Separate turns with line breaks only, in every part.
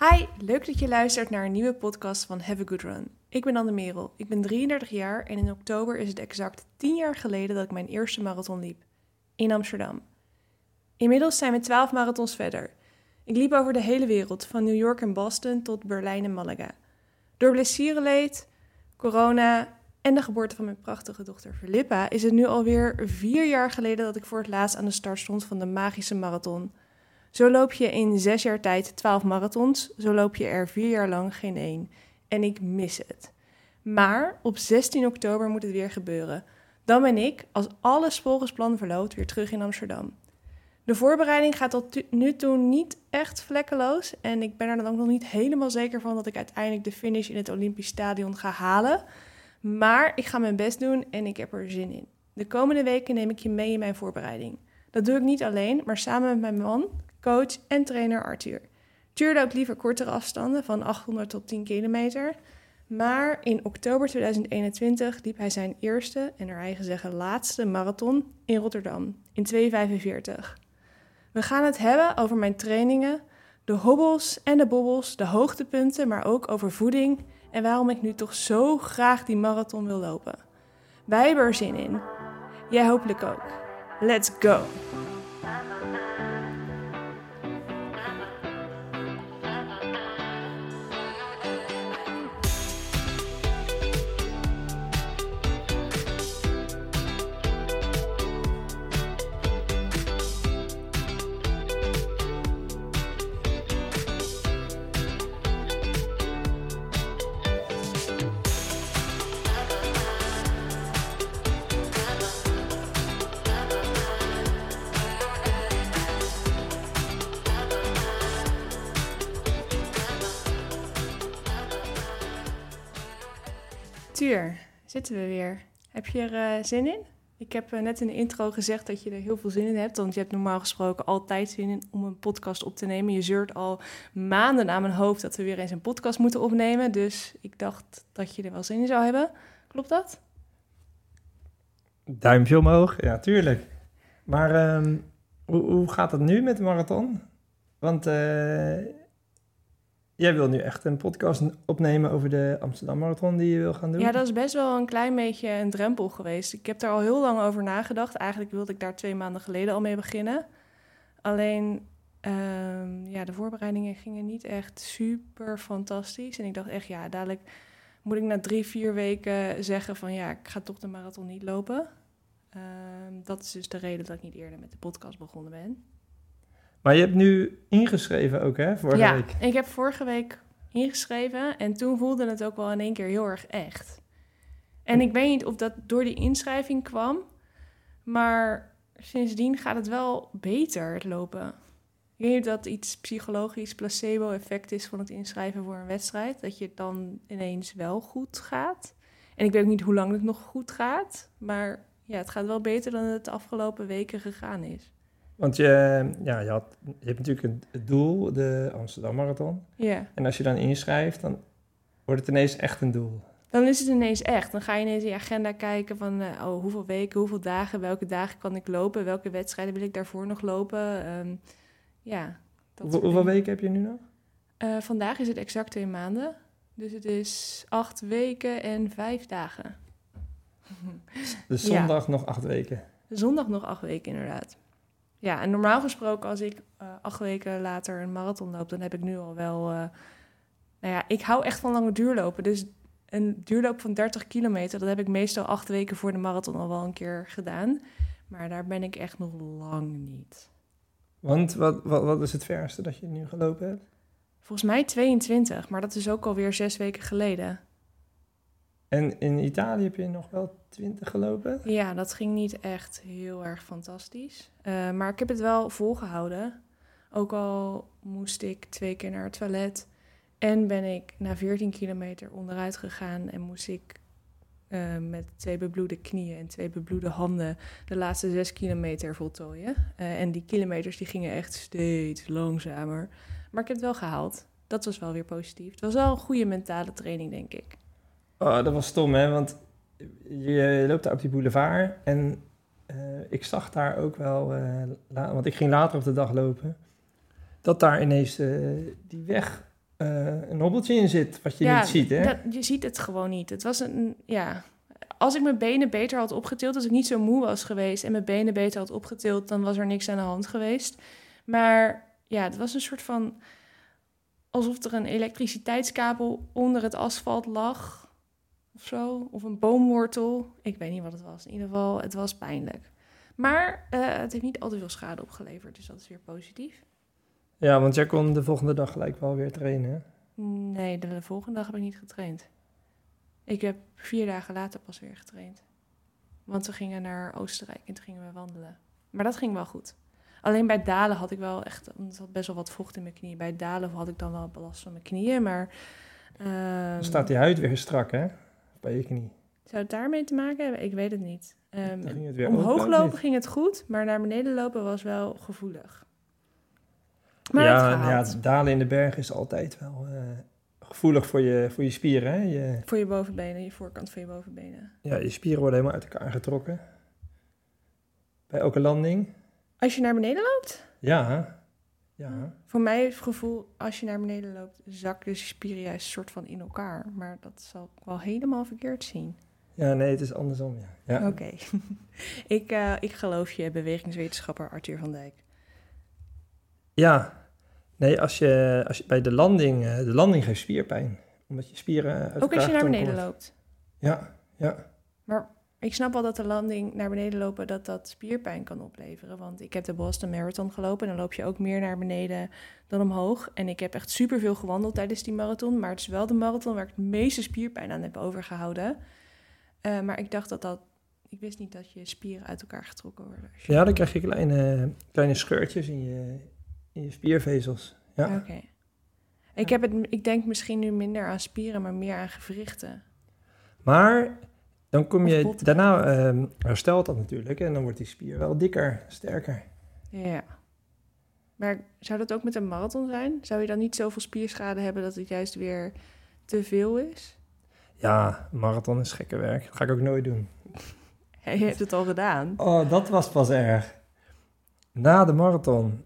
Hi, leuk dat je luistert naar een nieuwe podcast van Have a Good Run. Ik ben Anne Merel, ik ben 33 jaar en in oktober is het exact 10 jaar geleden dat ik mijn eerste marathon liep. In Amsterdam. Inmiddels zijn we 12 marathons verder. Ik liep over de hele wereld, van New York en Boston tot Berlijn en Malaga. Door blessureleed, corona en de geboorte van mijn prachtige dochter Filippa is het nu alweer vier jaar geleden dat ik voor het laatst aan de start stond van de magische marathon. Zo loop je in zes jaar tijd 12 marathons, zo loop je er vier jaar lang geen één. En ik mis het. Maar op 16 oktober moet het weer gebeuren. Dan ben ik, als alles volgens plan verloopt, weer terug in Amsterdam. De voorbereiding gaat tot nu toe niet echt vlekkeloos. En ik ben er dan ook nog niet helemaal zeker van dat ik uiteindelijk de finish in het Olympisch Stadion ga halen. Maar ik ga mijn best doen en ik heb er zin in. De komende weken neem ik je mee in mijn voorbereiding. Dat doe ik niet alleen, maar samen met mijn man, coach en trainer Arthur. Tuur loopt liever kortere afstanden van 800 tot 10 kilometer. Maar in oktober 2021 liep hij zijn eerste en naar eigen zeggen laatste marathon in Rotterdam in 2,45. We gaan het hebben over mijn trainingen, de hobbels en de bobbels, de hoogtepunten, maar ook over voeding en waarom ik nu toch zo graag die marathon wil lopen. Wij hebben er zin in. Jij hopelijk ook. Let's go! Zitten we weer. Heb je er uh, zin in? Ik heb uh, net in de intro gezegd dat je er heel veel zin in hebt. Want je hebt normaal gesproken altijd zin in om een podcast op te nemen. Je zeurt al maanden aan mijn hoofd dat we weer eens een podcast moeten opnemen. Dus ik dacht dat je er wel zin in zou hebben. Klopt dat?
Duimpje omhoog, ja, tuurlijk. Maar um, hoe, hoe, gaat het nu met de marathon? Want uh, Jij wil nu echt een podcast opnemen over de Amsterdam Marathon die je wil gaan doen?
Ja, dat is best wel een klein beetje een drempel geweest. Ik heb daar al heel lang over nagedacht. Eigenlijk wilde ik daar twee maanden geleden al mee beginnen. Alleen, um, ja, de voorbereidingen gingen niet echt super fantastisch. En ik dacht echt, ja, dadelijk moet ik na drie, vier weken zeggen van... ja, ik ga toch de marathon niet lopen. Um, dat is dus de reden dat ik niet eerder met de podcast begonnen ben.
Maar je hebt nu ingeschreven ook, hè, vorige
ja,
week?
ik heb vorige week ingeschreven en toen voelde het ook wel in één keer heel erg echt. En ik weet niet of dat door die inschrijving kwam, maar sindsdien gaat het wel beter, het lopen. Ik weet niet dat iets psychologisch placebo-effect is van het inschrijven voor een wedstrijd. Dat je het dan ineens wel goed gaat. En ik weet ook niet hoe lang het nog goed gaat. Maar ja, het gaat wel beter dan het de afgelopen weken gegaan is.
Want je, ja, je, had, je hebt natuurlijk het doel, de Amsterdam Marathon.
Ja.
En als je dan inschrijft, dan wordt het ineens echt een doel.
Dan is het ineens echt. Dan ga je ineens in je agenda kijken van uh, oh, hoeveel weken, hoeveel dagen, welke dagen kan ik lopen, welke wedstrijden wil ik daarvoor nog lopen. Um, ja.
Hoeveel, hoeveel weken heb je nu nog?
Uh, vandaag is het exact twee maanden. Dus het is acht weken en vijf dagen.
Dus zondag ja. nog acht weken?
Zondag nog acht weken, inderdaad. Ja, en normaal gesproken als ik uh, acht weken later een marathon loop, dan heb ik nu al wel... Uh, nou ja, ik hou echt van lange duurlopen. Dus een duurloop van 30 kilometer, dat heb ik meestal acht weken voor de marathon al wel een keer gedaan. Maar daar ben ik echt nog lang niet.
Want wat, wat, wat is het verste dat je nu gelopen hebt?
Volgens mij 22, maar dat is ook alweer zes weken geleden.
En in Italië heb je nog wel 20 gelopen?
Ja, dat ging niet echt heel erg fantastisch. Uh, maar ik heb het wel volgehouden. Ook al moest ik twee keer naar het toilet. En ben ik na 14 kilometer onderuit gegaan en moest ik uh, met twee bebloede knieën en twee bebloede handen de laatste zes kilometer voltooien. Uh, en die kilometers die gingen echt steeds langzamer. Maar ik heb het wel gehaald. Dat was wel weer positief. Het was wel een goede mentale training, denk ik.
Oh, dat was stom, hè? Want je loopt daar op die boulevard en uh, ik zag daar ook wel, uh, want ik ging later op de dag lopen, dat daar ineens uh, die weg eh, een hobbeltje in zit, wat je
ja,
niet ziet, hè?
dat- je ziet het gewoon niet. Het was een, ja... Als ik mijn benen beter had opgetild, als ik niet zo moe was geweest en mijn benen beter had opgetild, dan was er niks aan de hand geweest. Maar ja, het was een soort van alsof er een elektriciteitskabel onder het asfalt lag of zo, of een boomwortel. Ik weet niet wat het was. In ieder geval, het was pijnlijk. Maar eh, het heeft niet al te veel schade opgeleverd, dus dat is weer positief.
Ja, want jij kon de volgende dag gelijk wel weer trainen, hè?
Nee, de volgende dag heb ik niet getraind. Ik heb vier dagen later pas weer getraind. Want we gingen naar Oostenrijk en toen gingen we wandelen. Maar dat ging wel goed. Alleen bij het dalen had ik wel echt... want Er had best wel wat vocht in mijn knieën. Bij het dalen had ik dan wel last van mijn knieën, maar... ehm,
Dan staat die huid weer strak, hè? Bij je knie.
Zou het daarmee te maken hebben? Ik weet het niet.
Dan ging het weer
omhoog
open,
lopen
niet?
ging het goed, maar naar beneden lopen was wel gevoelig. Maar
ja,
het
ja, het dalen in de berg is altijd wel eh, gevoelig voor je, voor je spieren, hè? Je,
Voor je bovenbenen, je voorkant van je bovenbenen.
ja, je spieren worden helemaal uit elkaar getrokken. Bij elke landing.
Als je naar beneden loopt,
Ja, ja.
Voor mij is het gevoel, als je naar beneden loopt, zakken de spieren juist een soort van in elkaar. Maar dat zal ik wel helemaal verkeerd zien.
Ja, nee, het is andersom, ja. ja.
Oké. ik, eh, ik geloof je, bewegingswetenschapper Arthur van Dijk.
Ja, nee, als je, als je bij de landing, eh, de landing geeft spierpijn. Omdat je spieren uit
Ook als je naar beneden
wordt.
loopt.
Ja, ja.
Ik snap wel dat de landing naar beneden lopen, dat dat spierpijn kan opleveren. Want ik heb de Boston Marathon gelopen en dan loop je ook meer naar beneden dan omhoog. En ik heb echt superveel gewandeld tijdens die marathon. Maar het is wel de marathon waar ik het meeste spierpijn aan heb overgehouden. Eh, maar ik dacht dat dat... Ik wist niet dat je spieren uit elkaar getrokken worden.
Ja, dan krijg je kleine, kleine scheurtjes in je, in je spiervezels. Ja.
Oké. Ik, heb het, ik denk misschien nu minder aan spieren, maar meer aan gewrichten.
Maar dan kom
Of
je,
botten.
daarna ehm, herstelt dat natuurlijk en dan wordt die spier wel dikker, sterker.
Ja. Maar zou dat ook met een marathon zijn? Zou je dan niet zoveel spierschade hebben dat het juist weer te veel is?
Ja, marathon is gekke werk. Dat ga ik ook nooit doen.
Ja, je hebt het al gedaan.
Oh, dat was pas erg. Na de marathon,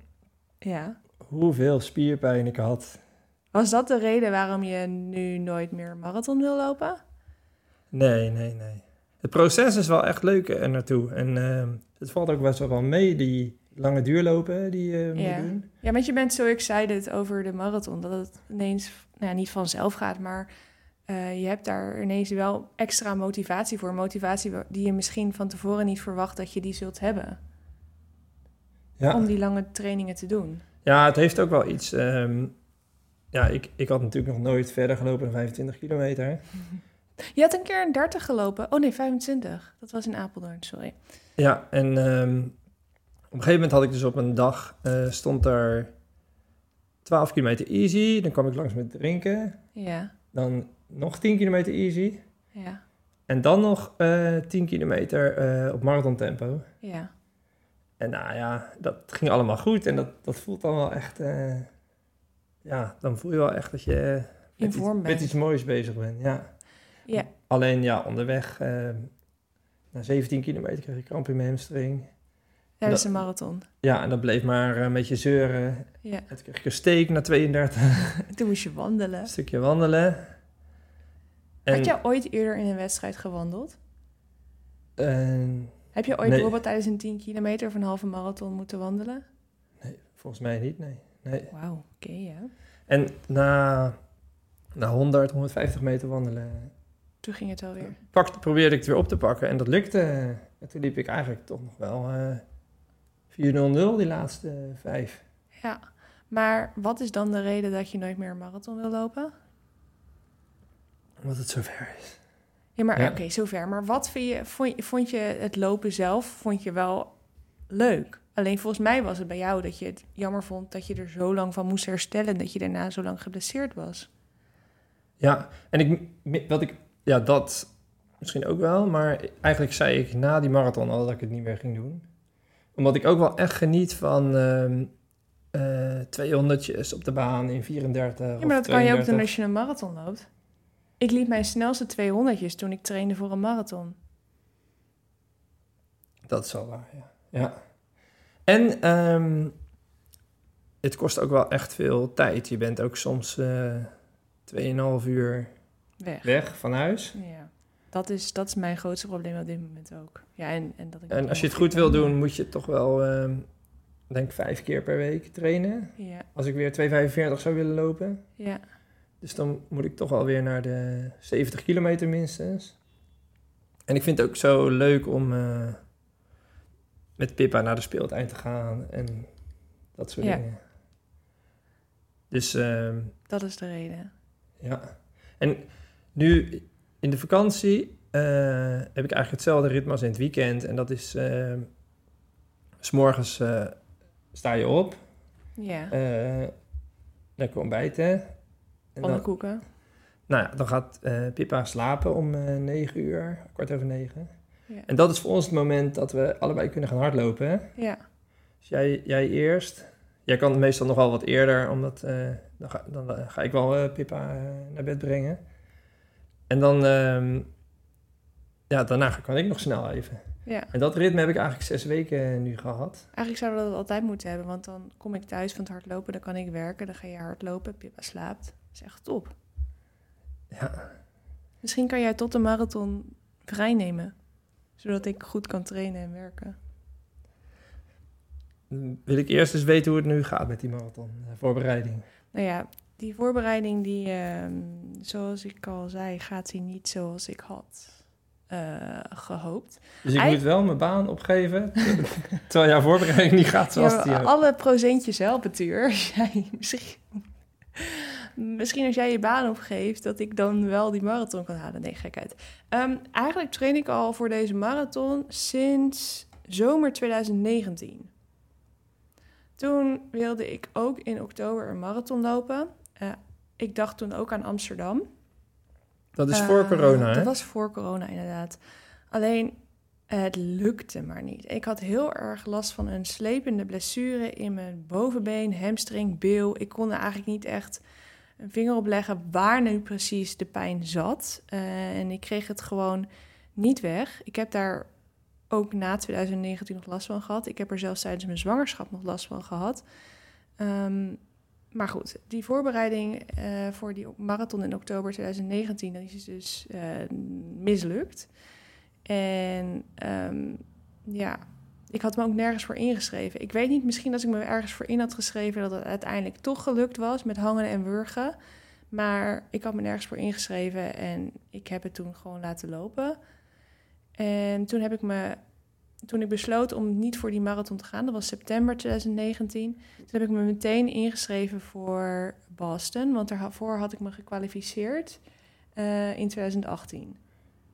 Ja.
hoeveel spierpijn ik had.
Was dat de reden waarom je nu nooit meer marathon wil lopen?
Nee, nee, nee. Het proces is wel echt leuk er naartoe. En ehm, het valt ook best wel mee, die lange duurlopen die je
Ja.
moet doen.
Ja, want je bent zo excited over de marathon dat het ineens nou ja, niet vanzelf gaat, maar eh, je hebt daar ineens wel extra motivatie voor. Motivatie die je misschien van tevoren niet verwacht dat je die zult hebben.
Ja.
Om die lange trainingen te doen.
ja, het heeft ook wel iets... ehm, ja, ik, ik had natuurlijk nog nooit verder gelopen dan 25 kilometer.
Je had een keer een 30 gelopen. Oh nee, 25. Dat was in Apeldoorn, sorry.
Ja, en ehm, op een gegeven moment had ik dus op een dag, eh, stond er 12 kilometer easy. Dan kwam ik langs met drinken.
Ja,
Dan nog 10 kilometer easy.
ja,
En dan nog eh 10 kilometer eh, op marathon tempo.
ja.
En nou ja, dat ging allemaal goed. En dat, dat voelt dan wel echt... ja, dan voel je wel echt dat je
In vorm
iets, met iets moois bezig bent. Ja.
Ja,
Alleen ja, onderweg, eh, na 17 kilometer kreeg ik kramp in mijn hamstring.
tijdens de marathon.
Ja, en dat bleef maar een beetje zeuren.
Ja,
En toen kreeg ik een steek na 32,
En toen moest je wandelen.
een stukje wandelen. En,
Had jij ooit eerder in een wedstrijd gewandeld? Heb je ooit
Nee.
bijvoorbeeld tijdens een 10 kilometer of een halve marathon moeten wandelen?
nee, volgens mij niet, nee. nee.
Wauw, oké ja.
En na, na 100, 150 meter wandelen
Toen ging het wel weer.
pakte, probeerde ik het weer op te pakken en dat lukte. En toen liep ik eigenlijk toch nog wel eh 4-0-0 die laatste vijf.
Ja, maar wat is dan de reden dat je nooit meer een marathon wil lopen?
Omdat het zover is.
Ja, maar
Ja.
oké, zover. Maar wat vind je, vond, je, vond je het lopen zelf, vond je wel leuk? Alleen volgens mij was het bij jou dat je het jammer vond dat je er zo lang van moest herstellen en dat je daarna zo lang geblesseerd was.
Ja, en ik, wat ik, ja, dat misschien ook wel, maar eigenlijk zei ik na die marathon al dat ik het niet meer ging doen. Omdat ik ook wel echt geniet van ehm eh 200'tjes op de baan in 34.
Ja, maar dat kan je ook doen
32.
als je een marathon loopt. Ik liep mijn snelste 200'tjes toen ik trainde voor een marathon.
Dat is wel waar, ja. ja. En ehm, het kost ook wel echt veel tijd. Je bent ook soms eh 2,5 uur
Weg.
weg van huis.
Ja. Dat is, dat is mijn grootste probleem op dit moment ook. Ja, en, en, dat ik
En als je het goed wil doen, moet je toch wel, ehm denk vijf keer per week trainen.
Ja,
Als ik weer 2,45 zou willen lopen.
ja,
Dus dan moet ik toch wel weer naar de 70 kilometer minstens. En ik vind het ook zo leuk om eh, met Pippa naar de speeltuin te gaan en dat soort
Ja.
dingen. Dus ehm,
dat is de reden.
ja. En nu in de vakantie eh, heb ik eigenlijk hetzelfde ritme als in het weekend. En dat is, eh, s morgens eh, sta je op,
Ja,
eh lekker ontbijten. En dan,
pannenkoeken.
nou ja, dan gaat eh, Pippa slapen om eh 9 uur, kwart over negen.
Ja.
En dat is voor ons het moment dat we allebei kunnen gaan hardlopen. Hè?
ja,
Dus jij, jij eerst. Jij kan meestal nog wel wat eerder, omdat eh, dan, ga, dan eh, ga ik wel eh, Pippa eh, naar bed brengen. En dan, ehm, ja, daarna kan ik nog snel even.
ja.
En dat ritme heb ik eigenlijk zes weken nu gehad.
Eigenlijk zouden we dat altijd moeten hebben, want dan kom ik thuis van het hardlopen, dan kan ik werken, dan ga je hardlopen, Pippa slaapt. Dat is echt top.
Ja,
Misschien kan jij tot de marathon vrijnemen, zodat ik goed kan trainen en werken.
wil ik eerst eens weten hoe het nu gaat met die marathon voorbereiding.
Nou ja, die voorbereiding, die, ehm, zoals ik al zei, gaat die niet zoals ik had eh, gehoopt.
Dus ik moet wel mijn baan opgeven, terwijl jouw voorbereiding niet gaat zoals
Ja,
die ook.
alle procentjes helpen, Tuur. Misschien, misschien als jij je baan opgeeft, dat ik dan wel die marathon kan halen. Nee, gekheid. Ehm eigenlijk train ik al voor deze marathon sinds zomer 2019. Toen wilde ik ook in oktober een marathon lopen. Eh, ik dacht toen ook aan Amsterdam.
Dat is voor
Eh,
corona, hè?
Dat was voor corona, inderdaad. Alleen, het lukte maar niet. Ik had heel erg last van een slepende blessure in mijn bovenbeen, hamstring, bil. Ik kon er eigenlijk niet echt een vinger op leggen waar nu precies de pijn zat. Eh, en ik kreeg het gewoon niet weg. Ik heb daar ook na 2019 nog last van gehad. Ik heb er zelfs tijdens mijn zwangerschap nog last van gehad. Ehm, maar goed, die voorbereiding eh, voor die marathon in oktober 2019, dat is dus eh, mislukt. En ehm, ja, ik had me ook nergens voor ingeschreven. Ik weet niet, misschien als ik me ergens voor in had geschreven, dat het uiteindelijk toch gelukt was met hangen en wurgen. Maar ik had me nergens voor ingeschreven en ik heb het toen gewoon laten lopen. En toen heb ik me, toen ik besloot om niet voor die marathon te gaan, dat was september 2019, toen heb ik me meteen ingeschreven voor Boston, want daarvoor had ik me gekwalificeerd eh, in 2018.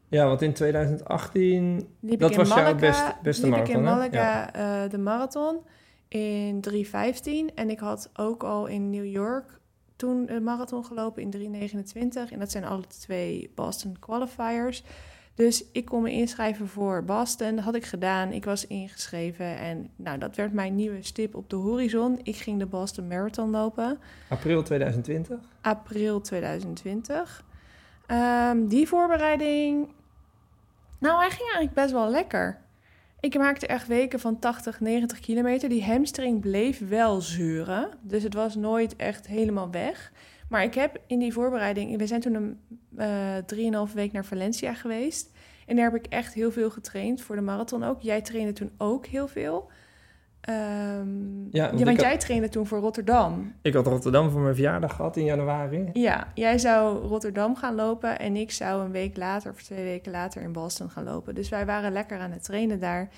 Ja, want in 2018...
Liep
Dat
ik in
was jouw
Malaga,
beste-
liep
marathon,
ik in? Malaga eh, de marathon in 3.15 en ik had ook al in New York toen een marathon gelopen in 3.29 en dat zijn alle twee Boston qualifiers. Dus ik kon me inschrijven voor Boston. Dat had ik gedaan. Ik was ingeschreven. En nou, dat werd mijn nieuwe stip op de horizon. Ik ging de Boston Marathon lopen.
April 2020.
April 2020. Ehm, die voorbereiding... Nou, hij ging eigenlijk best wel lekker. Ik maakte echt weken van 80, 90 kilometer. Die hamstring bleef wel zeuren. Dus het was nooit echt helemaal weg. Maar ik heb in die voorbereiding... We zijn toen een eh, drieënhalve week naar Valencia geweest. En daar heb ik echt heel veel getraind voor de marathon ook. Jij trainde toen ook heel veel. Ehm,
Ja,
ja,
want had-
jij trainde toen voor Rotterdam.
Ik had Rotterdam voor mijn verjaardag gehad in januari.
Ja, jij zou Rotterdam gaan lopen en ik zou een week later of twee weken later in Boston gaan lopen. Dus wij waren lekker aan het trainen daar.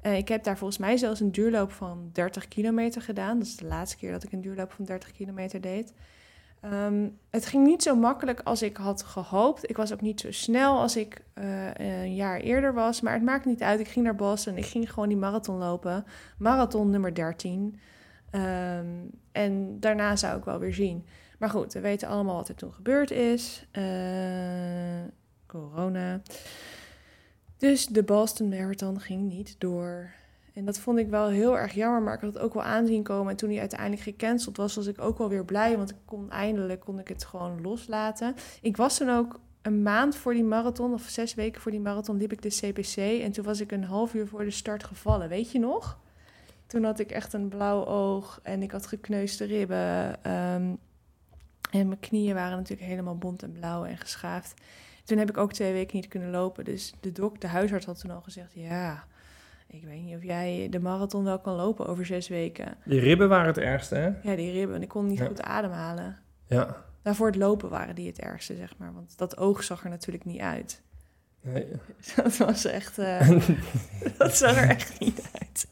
Eh, ik heb daar volgens mij zelfs een duurloop van 30 kilometer gedaan. Dat is de laatste keer dat ik een duurloop van 30 kilometer deed. Ehm, het ging niet zo makkelijk als ik had gehoopt. Ik was ook niet zo snel als ik eh, een jaar eerder was. Maar het maakt niet uit. Ik ging naar Boston. Ik ging gewoon die marathon lopen. Marathon nummer 13. Ehm, en daarna zou ik wel weer zien. Maar goed, we weten allemaal wat er toen gebeurd is. Eh, corona. Dus de Boston Marathon ging niet door. En dat vond ik wel heel erg jammer, maar ik had het ook wel aanzien komen. En toen hij uiteindelijk gecanceld was, was ik ook wel weer blij. Want ik kon eindelijk kon ik het gewoon loslaten. Ik was toen ook een maand voor die marathon, of zes weken voor die marathon, liep ik de CPC. En toen was ik een half uur voor de start gevallen. Weet je nog? Toen had ik echt een blauw oog en ik had gekneusde ribben. ehm, en mijn knieën waren natuurlijk helemaal bont en blauw en geschaafd. Toen heb ik ook twee weken niet kunnen lopen. Dus de dok, de huisarts had toen al gezegd... ja, ik weet niet of jij de marathon wel kan lopen over zes weken.
Die ribben waren het ergste, hè?
Ja, die ribben. En ik kon niet
Ja.
goed ademhalen.
Ja.
Daarvoor het lopen waren die het ergste, zeg maar. Want dat oog zag er natuurlijk niet uit.
Nee.
Dat was echt... eh, dat zag er echt niet uit.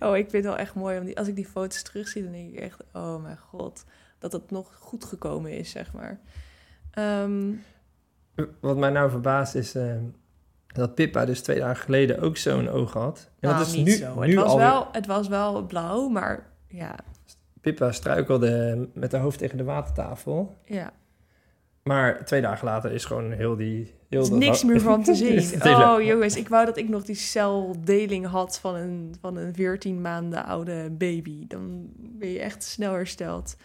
Oh, ik vind het wel echt mooi. Die, als ik die foto's terugzie, dan denk ik echt... Oh mijn god, dat het nog goed gekomen is, zeg maar. Ehm,
Wat mij nou verbaast is eh, dat Pippa dus twee dagen geleden ook zo'n oog had. En
nou,
dat is
niet
nu,
zo.
nu
Het was,
alweer-
wel, het was wel blauw, maar ja...
Pippa struikelde met haar hoofd tegen de watertafel.
ja.
Maar twee dagen later is gewoon heel die... Heel
Er is
dat-
niks meer van te zien. Oh jongens, ik wou dat ik nog die celdeling had van een, van een 14 maanden oude baby. Dan ben je echt snel hersteld.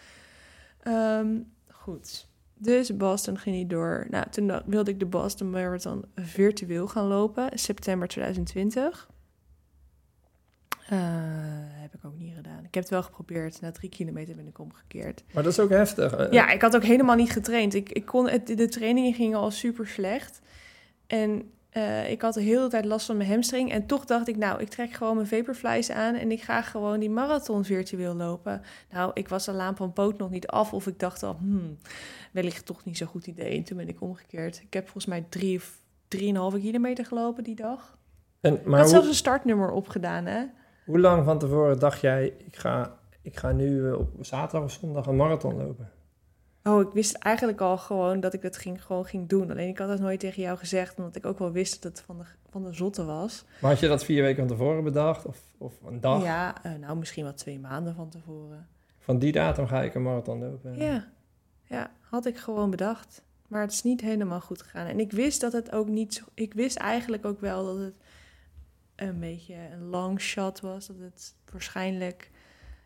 Ehm, goed. Dus Boston ging niet door. Nou, toen wilde ik de Boston Marathon virtueel gaan lopen. September 2020. Eh, heb ik ook niet gedaan. Ik heb het wel geprobeerd. Na drie kilometer ben ik omgekeerd.
Maar dat is ook heftig. eh.
Ja, ik had ook helemaal niet getraind. Ik, ik kon het, de trainingen gingen al super slecht. En eh, ik had de hele tijd last van mijn hamstring. En toch dacht ik, nou, ik trek gewoon mijn Vaporflies aan... en ik ga gewoon die marathon virtueel lopen. Nou, ik was de laan van poot nog niet af... of ik dacht al, hmm, wellicht toch niet zo'n goed idee. En toen ben ik omgekeerd. Ik heb volgens mij drie of drieënhalve kilometer gelopen die dag.
En,
ik
maar
had
hoe,
zelfs een startnummer opgedaan, hè?
hoe lang van tevoren dacht jij... ik ga, ik ga nu eh, op zaterdag of zondag een marathon lopen?
Oh, ik wist eigenlijk al gewoon dat ik het ging, gewoon ging doen. Alleen ik had het nooit tegen jou gezegd, omdat ik ook wel wist dat het van de, van de zotte was.
Maar had je dat vier weken van tevoren bedacht? Of, of een dag?
Ja, eh, nou misschien wel twee maanden van tevoren.
Van die datum ga ik een marathon lopen?
Ja, ja, had ik gewoon bedacht. Maar het is niet helemaal goed gegaan. En ik wist dat het ook niet zo... Ik wist eigenlijk ook wel dat het een beetje een long shot was. Dat het waarschijnlijk...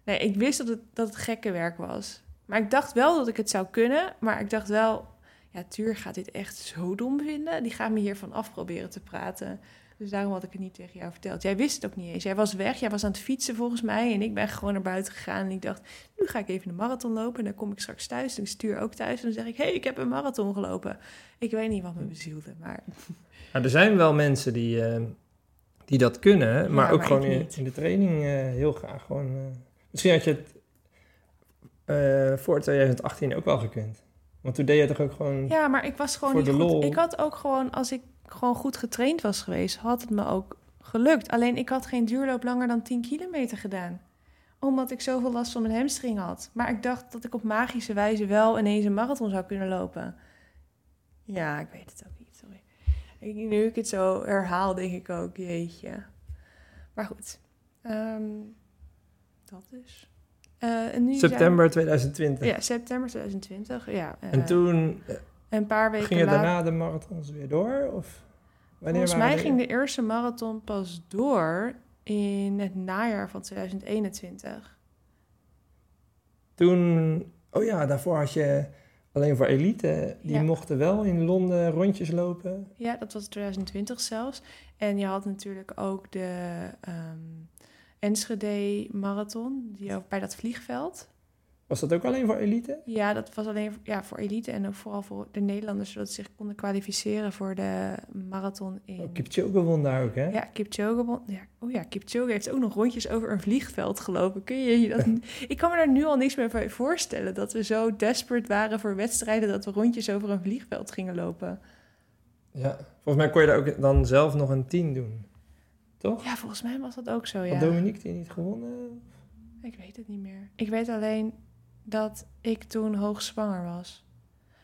Nee, ik wist dat het, dat het gekke werk was. Maar ik dacht wel dat ik het zou kunnen. Maar ik dacht wel... Ja, Tuur gaat dit echt zo dom vinden. Die gaat me hiervan af proberen te praten. Dus daarom had ik het niet tegen jou verteld. Jij wist het ook niet eens. Jij was weg, jij was aan het fietsen volgens mij. En ik ben gewoon naar buiten gegaan. En ik dacht, nu ga ik even een marathon lopen. En dan kom ik straks thuis. En ik stuur ook thuis. En dan zeg ik, hé, hey, ik heb een marathon gelopen. Ik weet niet wat me bezielde, maar...
Nou, er zijn wel mensen die, eh, die dat kunnen, maar
Ja,
ook
maar
gewoon in de training eh, heel graag. Gewoon, eh, misschien had je het eh, voor 2018 ook wel gekund. Want toen deed je toch ook gewoon...
Ja, maar ik was gewoon
Voor
niet
de
goed.
lol.
Ik had ook gewoon, als ik gewoon goed getraind was geweest, had het me ook gelukt. Alleen ik had geen duurloop langer dan 10 kilometer gedaan. Omdat ik zoveel last van mijn hamstring had. Maar ik dacht dat ik op magische wijze wel ineens een marathon zou kunnen lopen. Ja, ik weet het ook niet, sorry. Ik, nu ik het zo herhaal, denk ik ook, jeetje. Maar goed, Ehm, dat dus. Eh, en nu zijn-
September 2020.
ja, september 2020. Ja,
En
eh,
toen eh,
een paar weken
gingen
later.
daarna de marathons weer door? Of wanneer
Volgens mij ging de eerste marathon pas door in het najaar van 2021.
Toen... Oh ja, daarvoor had je alleen voor elite. Die
Ja.
mochten wel in Londen rondjes lopen.
Ja, dat was 2020 zelfs. En je had natuurlijk ook de ehm, Enschede Marathon, die ook bij dat vliegveld.
Was dat ook alleen voor elite?
Ja, dat was alleen ja, voor elite en ook vooral voor de Nederlanders, zodat ze zich konden kwalificeren voor de marathon in...
Oh, Kipchoge won daar ook, hè?
Ja, Kipchoge. won- Ja, oh ja, Kipchoge heeft ook nog rondjes over een vliegveld gelopen. Kun je je dat... ik kan me daar nu al niks meer bij voorstellen. Dat we zo desperate waren voor wedstrijden... dat we rondjes over een vliegveld gingen lopen.
Ja. Volgens mij kon je daar ook dan zelf nog een 10 doen. Toch?
Ja, volgens mij was dat ook zo,
Had
ja.
Dominique die niet gewonnen?
Ik weet het niet meer. Ik weet alleen dat ik toen hoogzwanger was.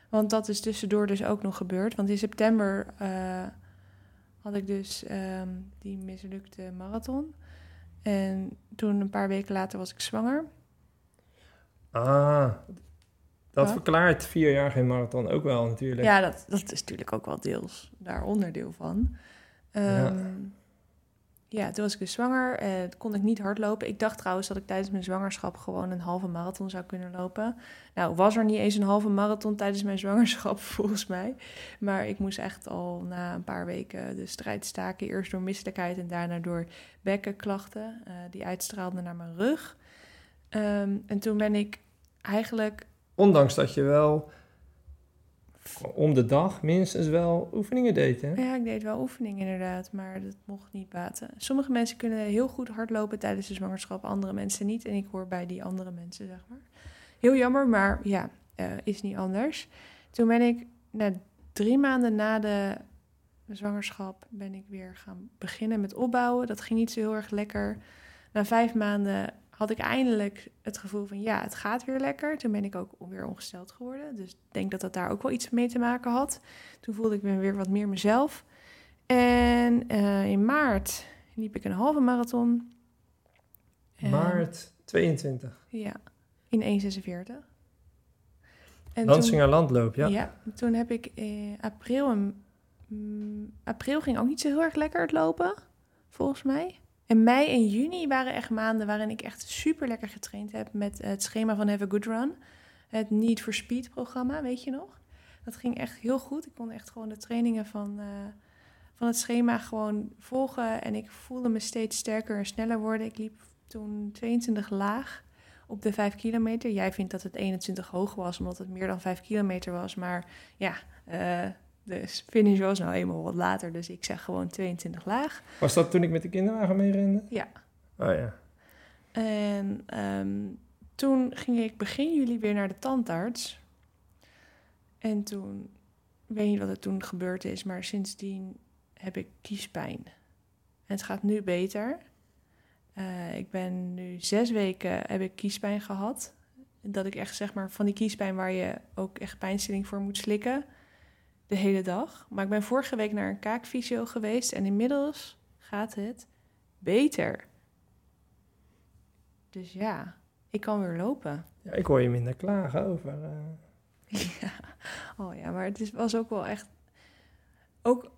Want dat is tussendoor dus ook nog gebeurd. Want in september eh, had ik dus ehm, die mislukte marathon. En toen een paar weken later was ik zwanger.
Ah, dat
Wat?
verklaart vier jaar geen marathon ook wel natuurlijk.
Ja, dat, dat is natuurlijk ook wel deels daar onderdeel van.
Ja.
Ja, toen was ik dus zwanger. Uh, kon ik niet hardlopen. Ik dacht trouwens dat ik tijdens mijn zwangerschap gewoon een halve marathon zou kunnen lopen. Nou, was er niet eens een halve marathon tijdens mijn zwangerschap, volgens mij. Maar ik moest echt al na een paar weken de strijd staken. Eerst door misselijkheid en daarna door bekkenklachten. Uh, die uitstraalden naar mijn rug. Ehm, en toen ben ik eigenlijk...
Ondanks dat je wel om de dag minstens wel oefeningen deed, hè?
Ja, ik deed wel oefeningen inderdaad, maar dat mocht niet baten. Sommige mensen kunnen heel goed hardlopen tijdens de zwangerschap, andere mensen niet. En ik hoor bij die andere mensen, zeg maar. Heel jammer, maar ja, uh, is niet anders. Toen ben ik, na drie maanden na de zwangerschap, ben ik weer gaan beginnen met opbouwen. Dat ging niet zo heel erg lekker. Na vijf maanden had ik eindelijk het gevoel van ja, het gaat weer lekker. Toen ben ik ook weer ongesteld geworden. Dus ik denk dat dat daar ook wel iets mee te maken had. Toen voelde ik me weer wat meer mezelf. En uh, in maart liep ik een halve marathon.
Maart 22.
Ja, in 1,46.
En Lansinger Landloop, ja.
Ja, toen heb ik in april... Een, mm, april ging ook niet zo heel erg lekker het lopen, volgens mij. En mei en juni waren echt maanden waarin ik echt super lekker getraind heb met het schema van Have a Good Run. Het Need for Speed programma, weet je nog? Dat ging echt heel goed. Ik kon echt gewoon de trainingen van, uh, van het schema gewoon volgen. En ik voelde me steeds sterker en sneller worden. Ik liep toen 22 laag op de 5 kilometer. Jij vindt dat het 21 hoog was, omdat het meer dan 5 kilometer was. Maar ja, uh, de finish was nou eenmaal wat later, dus ik zeg gewoon 22 laag.
Was dat toen ik met de kinderwagen mee rende?
Ja.
Oh ja.
En um, toen ging ik begin juli weer naar de tandarts. En toen, ik weet niet wat er toen gebeurd is, maar sindsdien heb ik kiespijn. En het gaat nu beter. Uh, ik ben nu zes weken heb ik kiespijn gehad. Dat ik echt zeg maar van die kiespijn waar je ook echt pijnstilling voor moet slikken de hele dag. Maar ik ben vorige week naar een kaakfysio geweest en inmiddels gaat het beter. Dus ja, ik kan weer lopen.
Ja, ik hoor je minder klagen over.
Uh... ja, oh ja, maar het is, was ook wel echt. Ook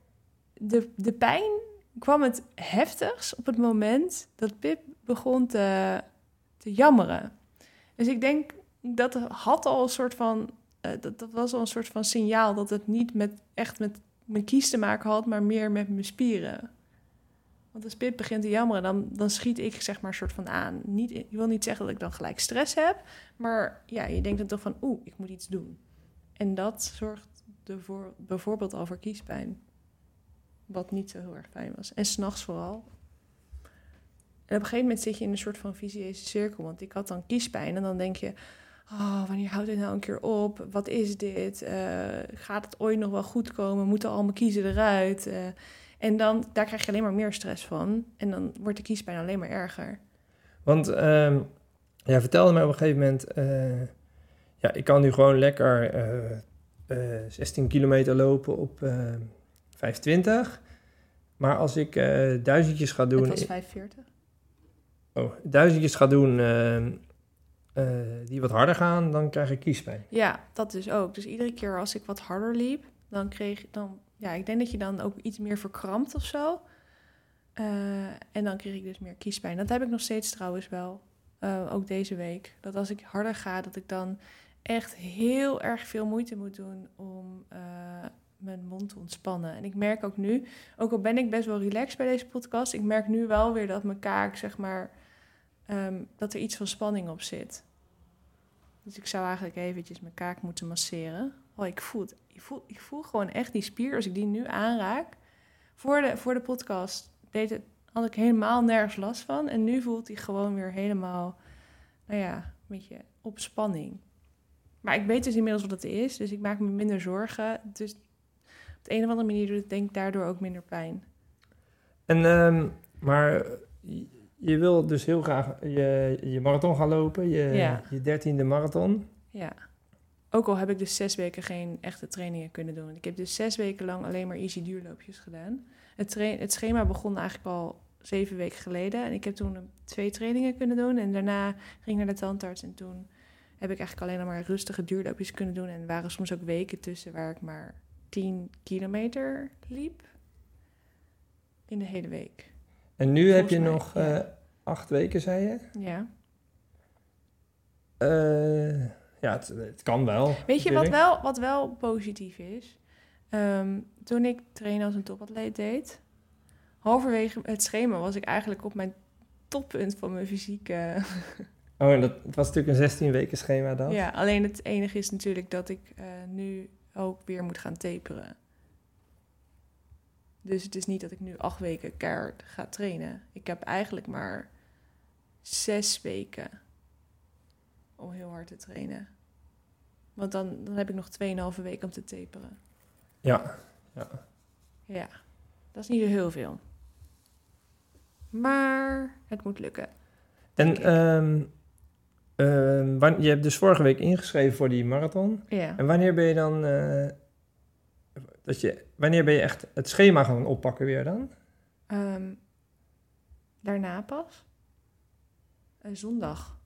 de, de pijn kwam het heftigst op het moment dat Pip begon te, te jammeren. Dus ik denk dat had al een soort van uh, dat, dat was al een soort van signaal dat het niet met, echt met mijn kies te maken had, maar meer met mijn spieren. Want als Pip begint te jammeren, dan, dan schiet ik zeg maar een soort van aan. Niet, ik wil niet zeggen dat ik dan gelijk stress heb, maar ja, je denkt dan toch van, oeh, ik moet iets doen. En dat zorgt ervoor, bijvoorbeeld al voor kiespijn. Wat niet zo heel erg fijn was. En s'nachts vooral. En op een gegeven moment zit je in een soort van visieuze cirkel. Want ik had dan kiespijn en dan denk je oh, wanneer houdt dit nou een keer op? Wat is dit? Uh, gaat het ooit nog wel goed komen? Moeten al mijn kiezen eruit? Uh, en dan, daar krijg je alleen maar meer stress van. En dan wordt de kiespijn alleen maar erger.
Want um, jij vertelde mij op een gegeven moment... Uh, ja, ik kan nu gewoon lekker 16 kilometer lopen op 25. Maar als ik duizendjes ga doen... Het
was 45.
Oh, duizendjes ga doen ehm, uh, die wat harder gaan, dan krijg ik kiespijn.
Ja, dat dus ook. Dus iedere keer als ik wat harder liep, dan kreeg dan, ja, ik denk dat je dan ook iets meer verkrampt of zo. Uh, en dan kreeg ik dus meer kiespijn. Dat heb ik nog steeds trouwens wel, uh, ook deze week. Dat als ik harder ga, dat ik dan echt heel erg veel moeite moet doen om mijn mond te ontspannen. En ik merk ook nu, ook al ben ik best wel relaxed bij deze podcast, ik merk nu wel weer dat mijn kaak, zeg maar, um, dat er iets van spanning op zit. Dus ik zou eigenlijk eventjes mijn kaak moeten masseren. Oh, ik voel, het, ik, voel, ik voel gewoon echt die spier als ik die nu aanraak. Voor de, voor de podcast deed het, had ik helemaal nergens last van. En nu voelt hij gewoon weer helemaal, nou ja, een beetje op spanning. Maar ik weet dus inmiddels wat het is, dus ik maak me minder zorgen. Dus op de een of andere manier doet het denk ik daardoor ook minder pijn.
En, um, maar je wil dus heel graag je, je marathon gaan lopen, je, je dertiende marathon.
Ja. Ook al heb ik dus zes weken geen echte trainingen kunnen doen. Ik heb dus zes weken lang alleen maar easy duurloopjes gedaan. Het, het schema begon eigenlijk al zeven weken geleden. En ik heb toen twee trainingen kunnen doen. En daarna ging ik naar de tandarts. En toen heb ik eigenlijk alleen maar rustige duurloopjes kunnen doen. En er waren soms ook weken tussen waar ik maar 10 kilometer liep. In de hele week.
En nu heb je
mij,
nog
ja.
eh, acht weken, zei je?
Ja.
Eh, ja, het, het kan wel.
Weet je wat wel, wat wel positief is? Ehm, toen ik trainen als een topatleet deed, halverwege het schema was ik eigenlijk op mijn toppunt van mijn fysieke.
Oh, en dat, het was natuurlijk een 16 weken schema dan.
Ja, alleen het enige is natuurlijk dat ik eh, nu ook weer moet gaan taperen. Dus het is niet dat ik nu acht weken keihard ga trainen. Ik heb eigenlijk maar zes weken om heel hard te trainen. Want dan, dan heb ik nog 2,5 weken om te taperen.
Ja.
Ja, dat is niet zo heel veel. Maar het moet lukken.
En ehm, ehm, je hebt dus vorige week ingeschreven voor die marathon.
Ja.
En wanneer ben je dan... eh, dat je, wanneer ben je echt het schema gaan oppakken weer dan?
Ehm, daarna pas. Eh, zondag.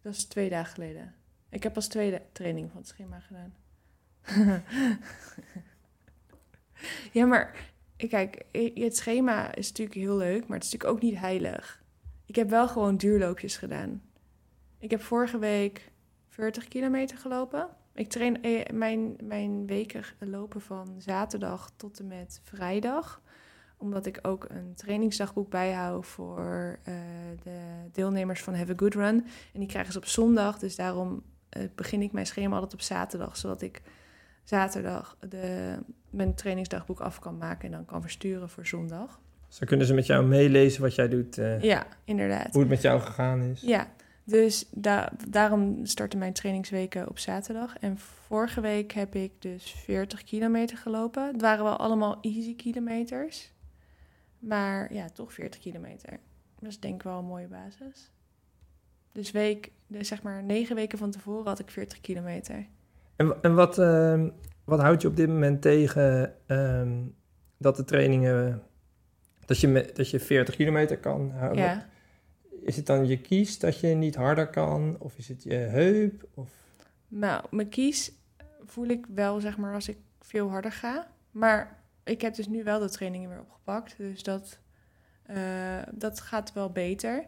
Dat is twee dagen geleden. Ik heb pas tweede training van het schema gedaan. ja, maar kijk, het schema is natuurlijk heel leuk, maar het is natuurlijk ook niet heilig. Ik heb wel gewoon duurloopjes gedaan. Ik heb vorige week 40 kilometer gelopen. Ik train eh, mijn, mijn weken lopen van zaterdag tot en met vrijdag omdat ik ook een trainingsdagboek bijhoud voor eh, de deelnemers van Have a Good Run. En die krijgen ze op zondag. Dus daarom eh, begin ik mijn schema altijd op zaterdag. Zodat ik zaterdag de, mijn trainingsdagboek af kan maken en dan kan versturen voor zondag.
Dan kunnen ze met jou meelezen wat jij doet,
Ja, inderdaad.
hoe het met jou gegaan is.
Ja, dus da daarom starten mijn trainingsweken op zaterdag. En vorige week heb ik dus 40 kilometer gelopen. Het waren wel allemaal easy kilometers. Maar ja, toch 40 kilometer. Dat is denk ik wel een mooie basis. Dus week, dus zeg maar negen weken van tevoren had ik 40 kilometer.
En, en wat, ehm, wat houdt je op dit moment tegen ehm, dat de trainingen... Dat je, dat je 40 kilometer kan houden?
Ja.
Is het dan je kies dat je niet harder kan? Of is het je heup?
Nou, mijn kies voel ik wel, zeg maar, als ik veel harder ga. Maar ik heb dus nu wel de trainingen weer opgepakt. Dus dat, eh, dat gaat wel beter.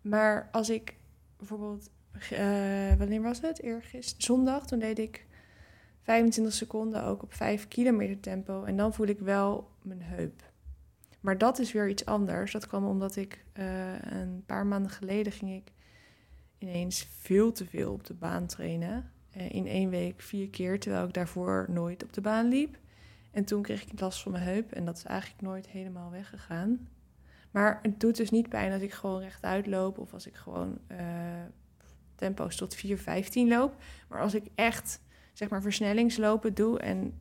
Maar als ik bijvoorbeeld, eh, wanneer was het? Eergisteren, zondag, toen deed ik 25 seconden ook op 5 kilometer tempo. En dan voel ik wel mijn heup. Maar dat is weer iets anders. Dat kwam omdat ik eh, een paar maanden geleden ging ik ineens veel te veel op de baan trainen. Eh, in één week vier keer, terwijl ik daarvoor nooit op de baan liep. En toen kreeg ik last van mijn heup en dat is eigenlijk nooit helemaal weggegaan. Maar het doet dus niet pijn als ik gewoon rechtuit loop of als ik gewoon eh, tempo's tot 4,15 loop. Maar als ik echt zeg maar versnellingslopen doe en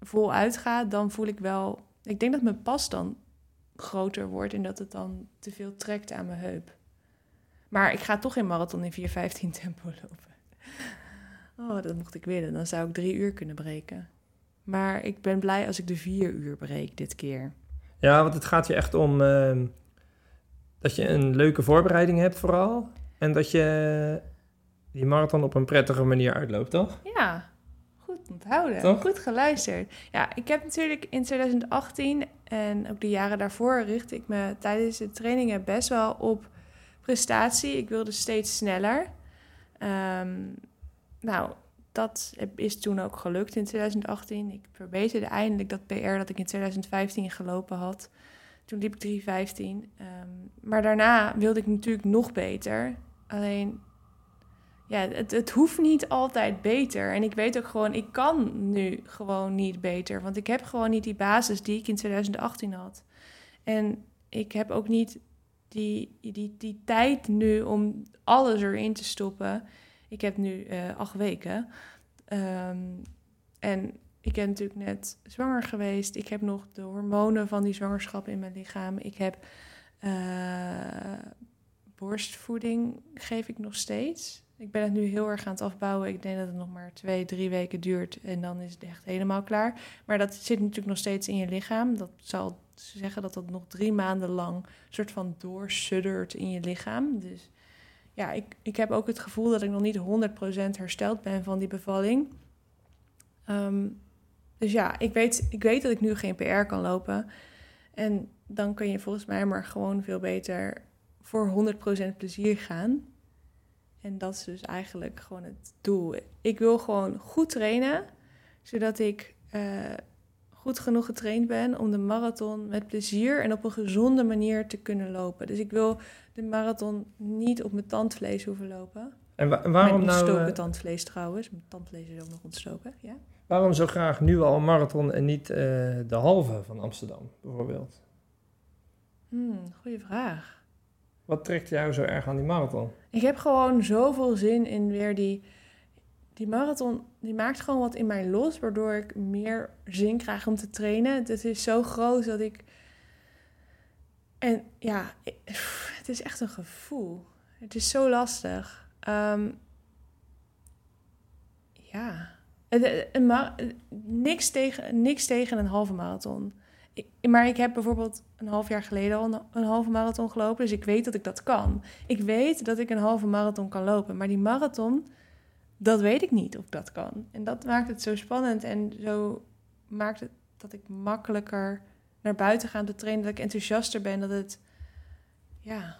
voluit ga, dan voel ik wel. Ik denk dat mijn pas dan groter wordt en dat het dan te veel trekt aan mijn heup. Maar ik ga toch geen marathon in 4,15 tempo lopen. Oh, dat mocht ik willen. Dan zou ik drie uur kunnen breken. Maar ik ben blij als ik de vier uur breek dit keer.
Ja, want het gaat je echt om ehm, dat je een leuke voorbereiding hebt vooral. En dat je die marathon op een prettige manier uitloopt, toch?
Ja, goed onthouden.
Toch?
Goed geluisterd. Ja, ik heb natuurlijk in 2018 en ook de jaren daarvoor richtte ik me tijdens de trainingen best wel op prestatie. Ik wilde steeds sneller. Ehm, nou, dat is toen ook gelukt in 2018. Ik verbeterde eindelijk dat PR dat ik in 2015 gelopen had. Toen liep ik 3,15. Ehm, maar daarna wilde ik natuurlijk nog beter. Alleen, ja, het, het hoeft niet altijd beter. En ik weet ook gewoon, ik kan nu gewoon niet beter. Want ik heb gewoon niet die basis die ik in 2018 had. En ik heb ook niet die, die, die tijd nu om alles erin te stoppen. Ik heb nu eh, acht weken. Ehm, en ik ben natuurlijk net zwanger geweest. Ik heb nog de hormonen van die zwangerschap in mijn lichaam. Ik heb eh, borstvoeding, geef ik nog steeds. Ik ben het nu heel erg aan het afbouwen. Ik denk dat het nog maar twee, drie weken duurt en dan is het echt helemaal klaar. Maar dat zit natuurlijk nog steeds in je lichaam. Dat zal zeggen dat dat nog drie maanden lang soort van doorsuddert in je lichaam. Dus ja, ik, ik heb ook het gevoel dat ik nog niet 100% hersteld ben van die bevalling. Ehm, dus ja, ik weet, ik weet dat ik nu geen PR kan lopen. En dan kun je volgens mij maar gewoon veel beter voor 100% plezier gaan. En dat is dus eigenlijk gewoon het doel. Ik wil gewoon goed trainen, zodat ik eh, goed genoeg getraind ben om de marathon met plezier en op een gezonde manier te kunnen lopen. Dus ik wil de marathon niet op mijn tandvlees hoeven lopen.
En wa- waarom
Mijn
nou...
ontstoken
eh,
tandvlees trouwens. Mijn tandvlees is ook nog ontstoken, ja.
waarom zo graag nu al een marathon en niet eh, de halve van Amsterdam, bijvoorbeeld?
Hmm, goeie vraag.
Wat trekt jou zo erg aan die marathon?
Ik heb gewoon zoveel zin in weer die... Die marathon, die maakt gewoon wat in mij los, waardoor ik meer zin krijg om te trainen. Het is zo groot dat ik... En ja, het is echt een gevoel. Het is zo lastig. Ehm, ja, niks, tegen, niks tegen een halve marathon. Maar ik heb bijvoorbeeld een half jaar geleden al een, halve marathon gelopen. Dus ik weet dat ik dat kan. Ik weet dat ik een halve marathon kan lopen. Maar die marathon, dat weet ik niet of dat kan. En dat maakt het zo spannend. En zo maakt het dat ik makkelijker naar buiten ga om te trainen. Dat ik enthousiaster ben. Dat het, ja,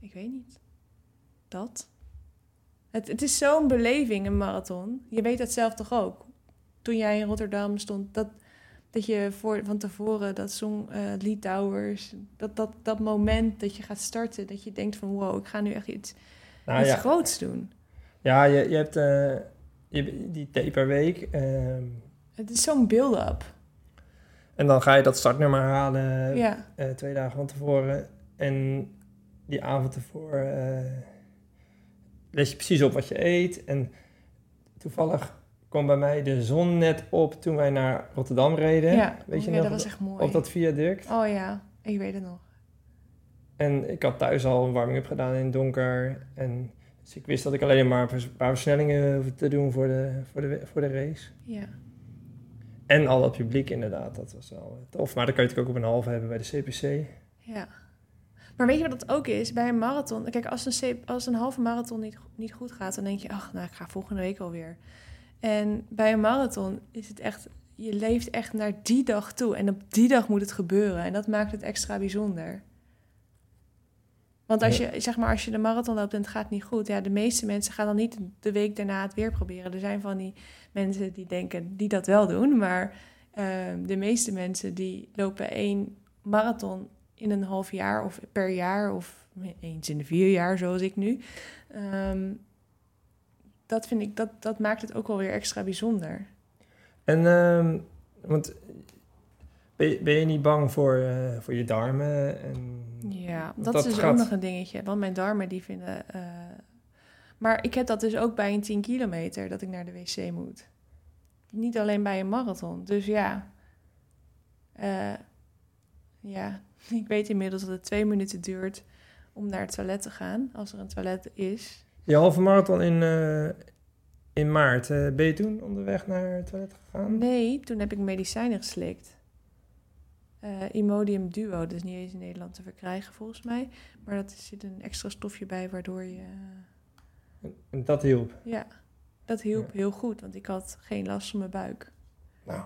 ik weet niet. Dat. Het, het is zo'n beleving, een marathon. Je weet dat zelf toch ook? Toen jij in Rotterdam stond, dat, dat je voor, van tevoren dat eh Lee Towers, dat, dat, dat moment dat je gaat starten, dat je denkt van wow, ik ga nu echt iets,
Nou
iets
ja,
groots doen.
ja je, je hebt eh, je, die taperweek ehm
Het is zo'n build-up.
en dan ga je dat startnummer halen
ja,
eh, twee dagen van tevoren. En die avond ervoor let je precies op wat je eet. En toevallig kwam bij mij de zon net op toen wij naar Rotterdam reden.
ja.
Weet je
ja
nog?
dat was echt mooi.
Op dat viaduct.
Oh ja, ik weet het nog.
En ik had thuis al een warming-up gedaan in het donker. En dus ik wist dat ik alleen maar een paar versnellingen hoefde te doen voor de, voor de, voor de race.
Ja,
En al dat publiek inderdaad, dat was wel tof. Maar dan kan je het ook op een halve hebben bij de CPC.
ja. Maar weet je wat dat ook is? Bij een marathon, kijk, als een, als een halve marathon niet, niet goed gaat, dan denk je, ach, nou, ik ga volgende week alweer. En bij een marathon is het echt, je leeft echt naar die dag toe. En op die dag moet het gebeuren. En dat maakt het extra bijzonder. Want als je, zeg maar, als je de marathon loopt en het gaat niet goed, ja, de meeste mensen gaan dan niet de week daarna het weer proberen. Er zijn van die mensen die denken, die dat wel doen, maar ehm, de meeste mensen die lopen één marathon in een half jaar of per jaar of eens in de vier jaar, zoals ik nu. Ehm, dat vind ik, dat, dat maakt het ook wel weer extra bijzonder.
En, ehm, want ben je, ben je niet bang voor, eh, voor je darmen? En,
Ja, dat is dus
gaat-
ook nog een dingetje. Want mijn darmen die vinden... eh, maar ik heb dat dus ook bij een 10 kilometer, dat ik naar de wc moet. Niet alleen bij een marathon. Dus ja. Eh, ja, ik weet inmiddels dat het twee minuten duurt om naar het toilet te gaan. Als er een toilet is.
Je halve marathon in, eh, in maart, eh, ben je toen onderweg naar het toilet gegaan?
Nee, toen heb ik medicijnen geslikt. Eh, Imodium Duo, dat is niet eens in Nederland te verkrijgen volgens mij. Maar dat zit een extra stofje bij waardoor je...
En dat hielp.
Ja, dat hielp
Ja.
heel goed, want ik had geen last van mijn buik.
Nou,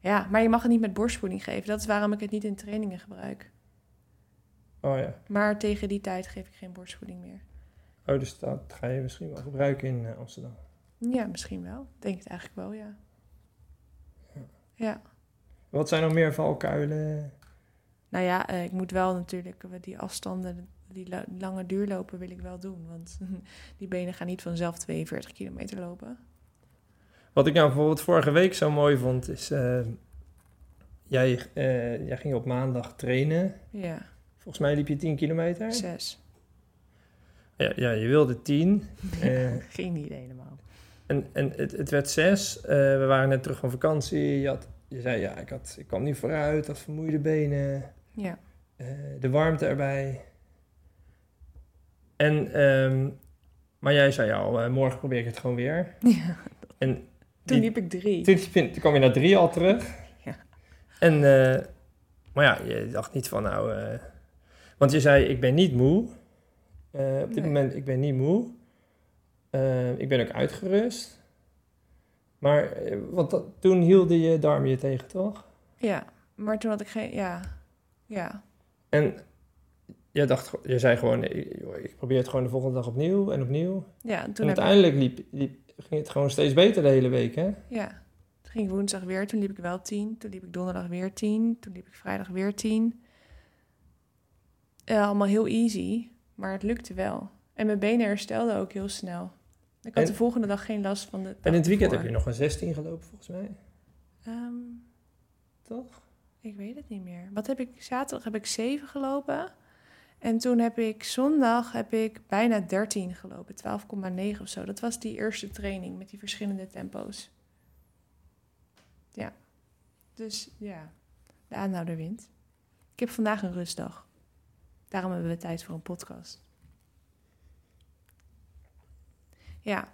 Ja, maar je mag het niet met borstvoeding geven. Dat is waarom ik het niet in trainingen gebruik.
oh ja.
Maar tegen die tijd geef ik geen borstvoeding meer.
Oh, dus dat ga je misschien wel gebruiken in eh, Amsterdam.
Ja, misschien wel. Denk het eigenlijk wel, ja. Ja.
Wat zijn nog meer valkuilen?
Nou ja, eh, ik moet wel natuurlijk die afstanden, die la- lange duurlopen wil ik wel doen. Want die benen gaan niet vanzelf 42 kilometer lopen.
Wat ik nou bijvoorbeeld vorige week zo mooi vond, is... eh, jij, jij ging op maandag trainen.
Ja,
Volgens mij liep je 10 kilometer.
zes.
Ja, ja je wilde 10. Eh,
Geen idee helemaal.
en en het, het werd 6. we waren net terug van vakantie. Je, had, je zei, ja, ik, had, ik kwam niet vooruit. had vermoeide benen.
Ja,
eh, de warmte erbij. En, ehm, maar jij zei al, eh, morgen probeer ik het gewoon weer.
ja.
En
toen
die-
liep ik drie.
Toen, toen kwam je naar drie al terug.
Ja.
En, eh, maar ja, je dacht niet van nou... eh, want je zei, ik ben niet moe. Eh, op dit
Nee.
moment, ik ben niet moe. Eh, ik ben ook uitgerust. Maar, eh, want dat, toen hielden je darmen je tegen, toch?
Ja, maar toen had ik geen. Ja, Ja,
En jij dacht, je zei gewoon, ik probeer het gewoon de volgende dag opnieuw en opnieuw.
ja en toen
en uiteindelijk liep, liep, ging het gewoon steeds beter de hele week, hè?
Ja, toen ging ik woensdag weer, toen liep ik wel 10. Toen liep ik donderdag weer 10. Toen liep ik vrijdag weer 10. Eh, allemaal heel easy, maar het lukte wel. En mijn benen herstelden ook heel snel. Ik had
En-
de volgende dag geen last van de.
En in het weekend heb je nog een 16 gelopen, volgens mij.
Ehm,
Toch?
ik weet het niet meer. Wat heb ik? Zaterdag heb ik 7 gelopen. En toen heb ik zondag heb ik bijna 13 gelopen, 12,9 of zo. Dat was die eerste training met die verschillende tempo's. Ja. Dus ja, de aanhouder wint. Ik heb vandaag een rustdag. Daarom hebben we tijd voor een podcast. Ja,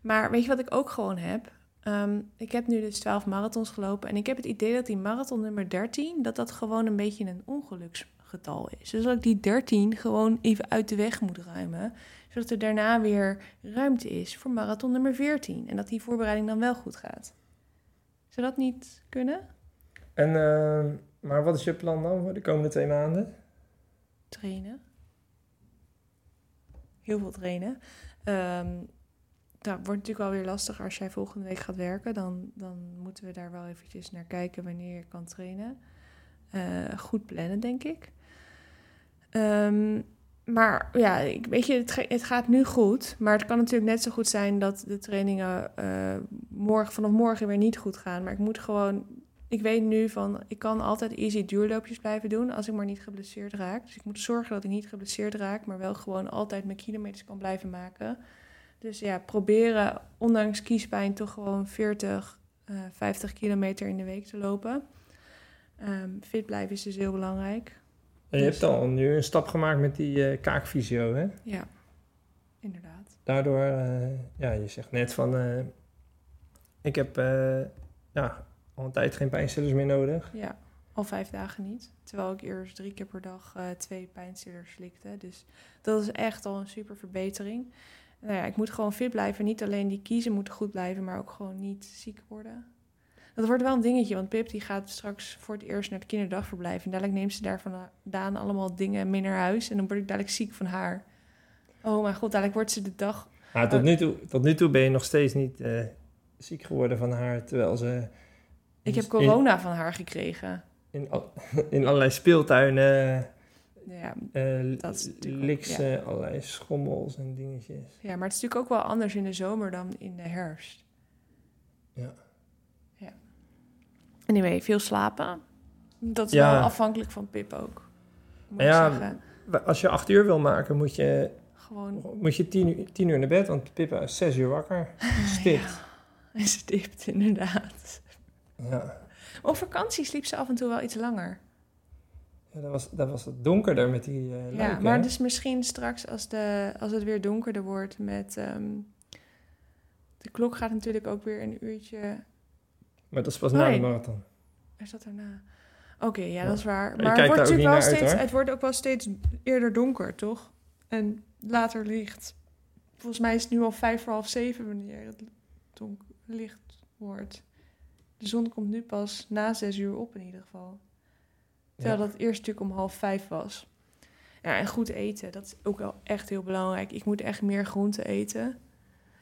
maar weet je wat ik ook gewoon heb? Ehm, ik heb nu dus 12 marathons gelopen en ik heb het idee dat die marathon nummer 13, dat dat gewoon een beetje een ongeluksgetal is. Dus dat ik die 13 gewoon even uit de weg moet ruimen, zodat er daarna weer ruimte is voor marathon nummer 14 en dat die voorbereiding dan wel goed gaat. Zou dat niet kunnen?
En, eh, maar wat is je plan dan voor de komende twee maanden?
Trainen. Heel veel trainen. Dat wordt natuurlijk wel weer lastig als jij volgende week gaat werken. Dan, dan moeten we daar wel eventjes naar kijken wanneer je kan trainen. Eh, goed plannen, denk ik. Ehm, maar ja, ik, weet je, het, het gaat nu goed. Maar het kan natuurlijk net zo goed zijn dat de trainingen eh, morgen, vanaf morgen weer niet goed gaan. Maar ik moet gewoon ik weet nu van, ik kan altijd easy duurloopjes blijven doen als ik maar niet geblesseerd raak. Dus ik moet zorgen dat ik niet geblesseerd raak, maar wel gewoon altijd mijn kilometers kan blijven maken. Dus ja, proberen ondanks kiespijn toch gewoon 40, eh 50 kilometer in de week te lopen. Ehm, fit blijven is dus heel belangrijk.
En je
Dus-
hebt al nu een stap gemaakt met die eh kaakfysio, hè?
Ja, inderdaad.
Daardoor, eh, ja, je zegt net van, eh, ik heb ja, al een tijd geen pijnstillers meer nodig.
Ja, al vijf dagen niet. Terwijl ik eerst drie keer per dag eh, twee pijnstillers slikte. Dus dat is echt al een super verbetering. Nou ja, ik moet gewoon fit blijven. Niet alleen die kiezen moeten goed blijven, maar ook gewoon niet ziek worden. Dat wordt wel een dingetje, want Pip die gaat straks voor het eerst naar het kinderdagverblijf. En dadelijk neemt ze daar vandaan allemaal dingen mee naar huis. En dan word ik dadelijk ziek van haar. Oh mijn god, dadelijk wordt ze de dag...
Maar tot
Eh.
nu toe, tot nu toe ben je nog steeds niet eh, ziek geworden van haar, terwijl ze...
Ik heb
in-
corona van haar gekregen.
In, al- in allerlei speeltuinen
Ja,
eh
Dat is
ze allerlei schommels en dingetjes.
Ja, maar het is natuurlijk ook wel anders in de zomer dan in de herfst.
Ja.
Ja. Anyway, veel slapen. Dat is
Ja.
wel afhankelijk van Pip ook. Moet
Ja,
zeggen.
Als je acht uur wil maken, moet je,
Gewoon
moet je tien, uur, tien uur naar bed, want Pippa is zes uur wakker. Stipt.
ja, stipt inderdaad.
Ja.
Op vakantie sliep ze af en toe wel iets langer.
Ja, dat, was, dat was het donkerder met die eh
ja, maar
hè?
dus misschien straks als, de, als het weer donkerder wordt met... ehm, de klok gaat natuurlijk ook weer een uurtje...
Maar dat is pas
Oh,
na de
nee.
marathon.
Is dat daarna? Oké, ja,
Ja.
dat is waar. Maar het wordt, natuurlijk wel
uit,
steeds, het wordt ook wel steeds eerder donker, toch? En later licht. Volgens mij is het nu al vijf voor half zeven wanneer het donker licht wordt. De zon komt nu pas na zes uur op in ieder geval. Terwijl
Ja.
dat eerst natuurlijk om half vijf was. Ja, en goed eten, dat is ook wel echt heel belangrijk. Ik moet echt meer groente eten.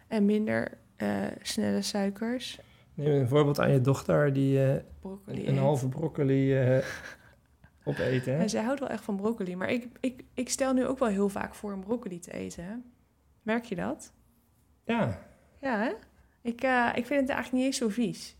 En minder eh, snelle suikers.
Neem een voorbeeld aan je dochter die eh,
Broccoli
een halve broccoli eh opeten. hè?
En zij houdt wel echt van broccoli. Maar ik, ik, ik stel nu ook wel heel vaak voor om broccoli te eten. Hè? Merk je dat?
Ja,
Ja, hè? Ik, ik vind het eigenlijk niet eens zo vies.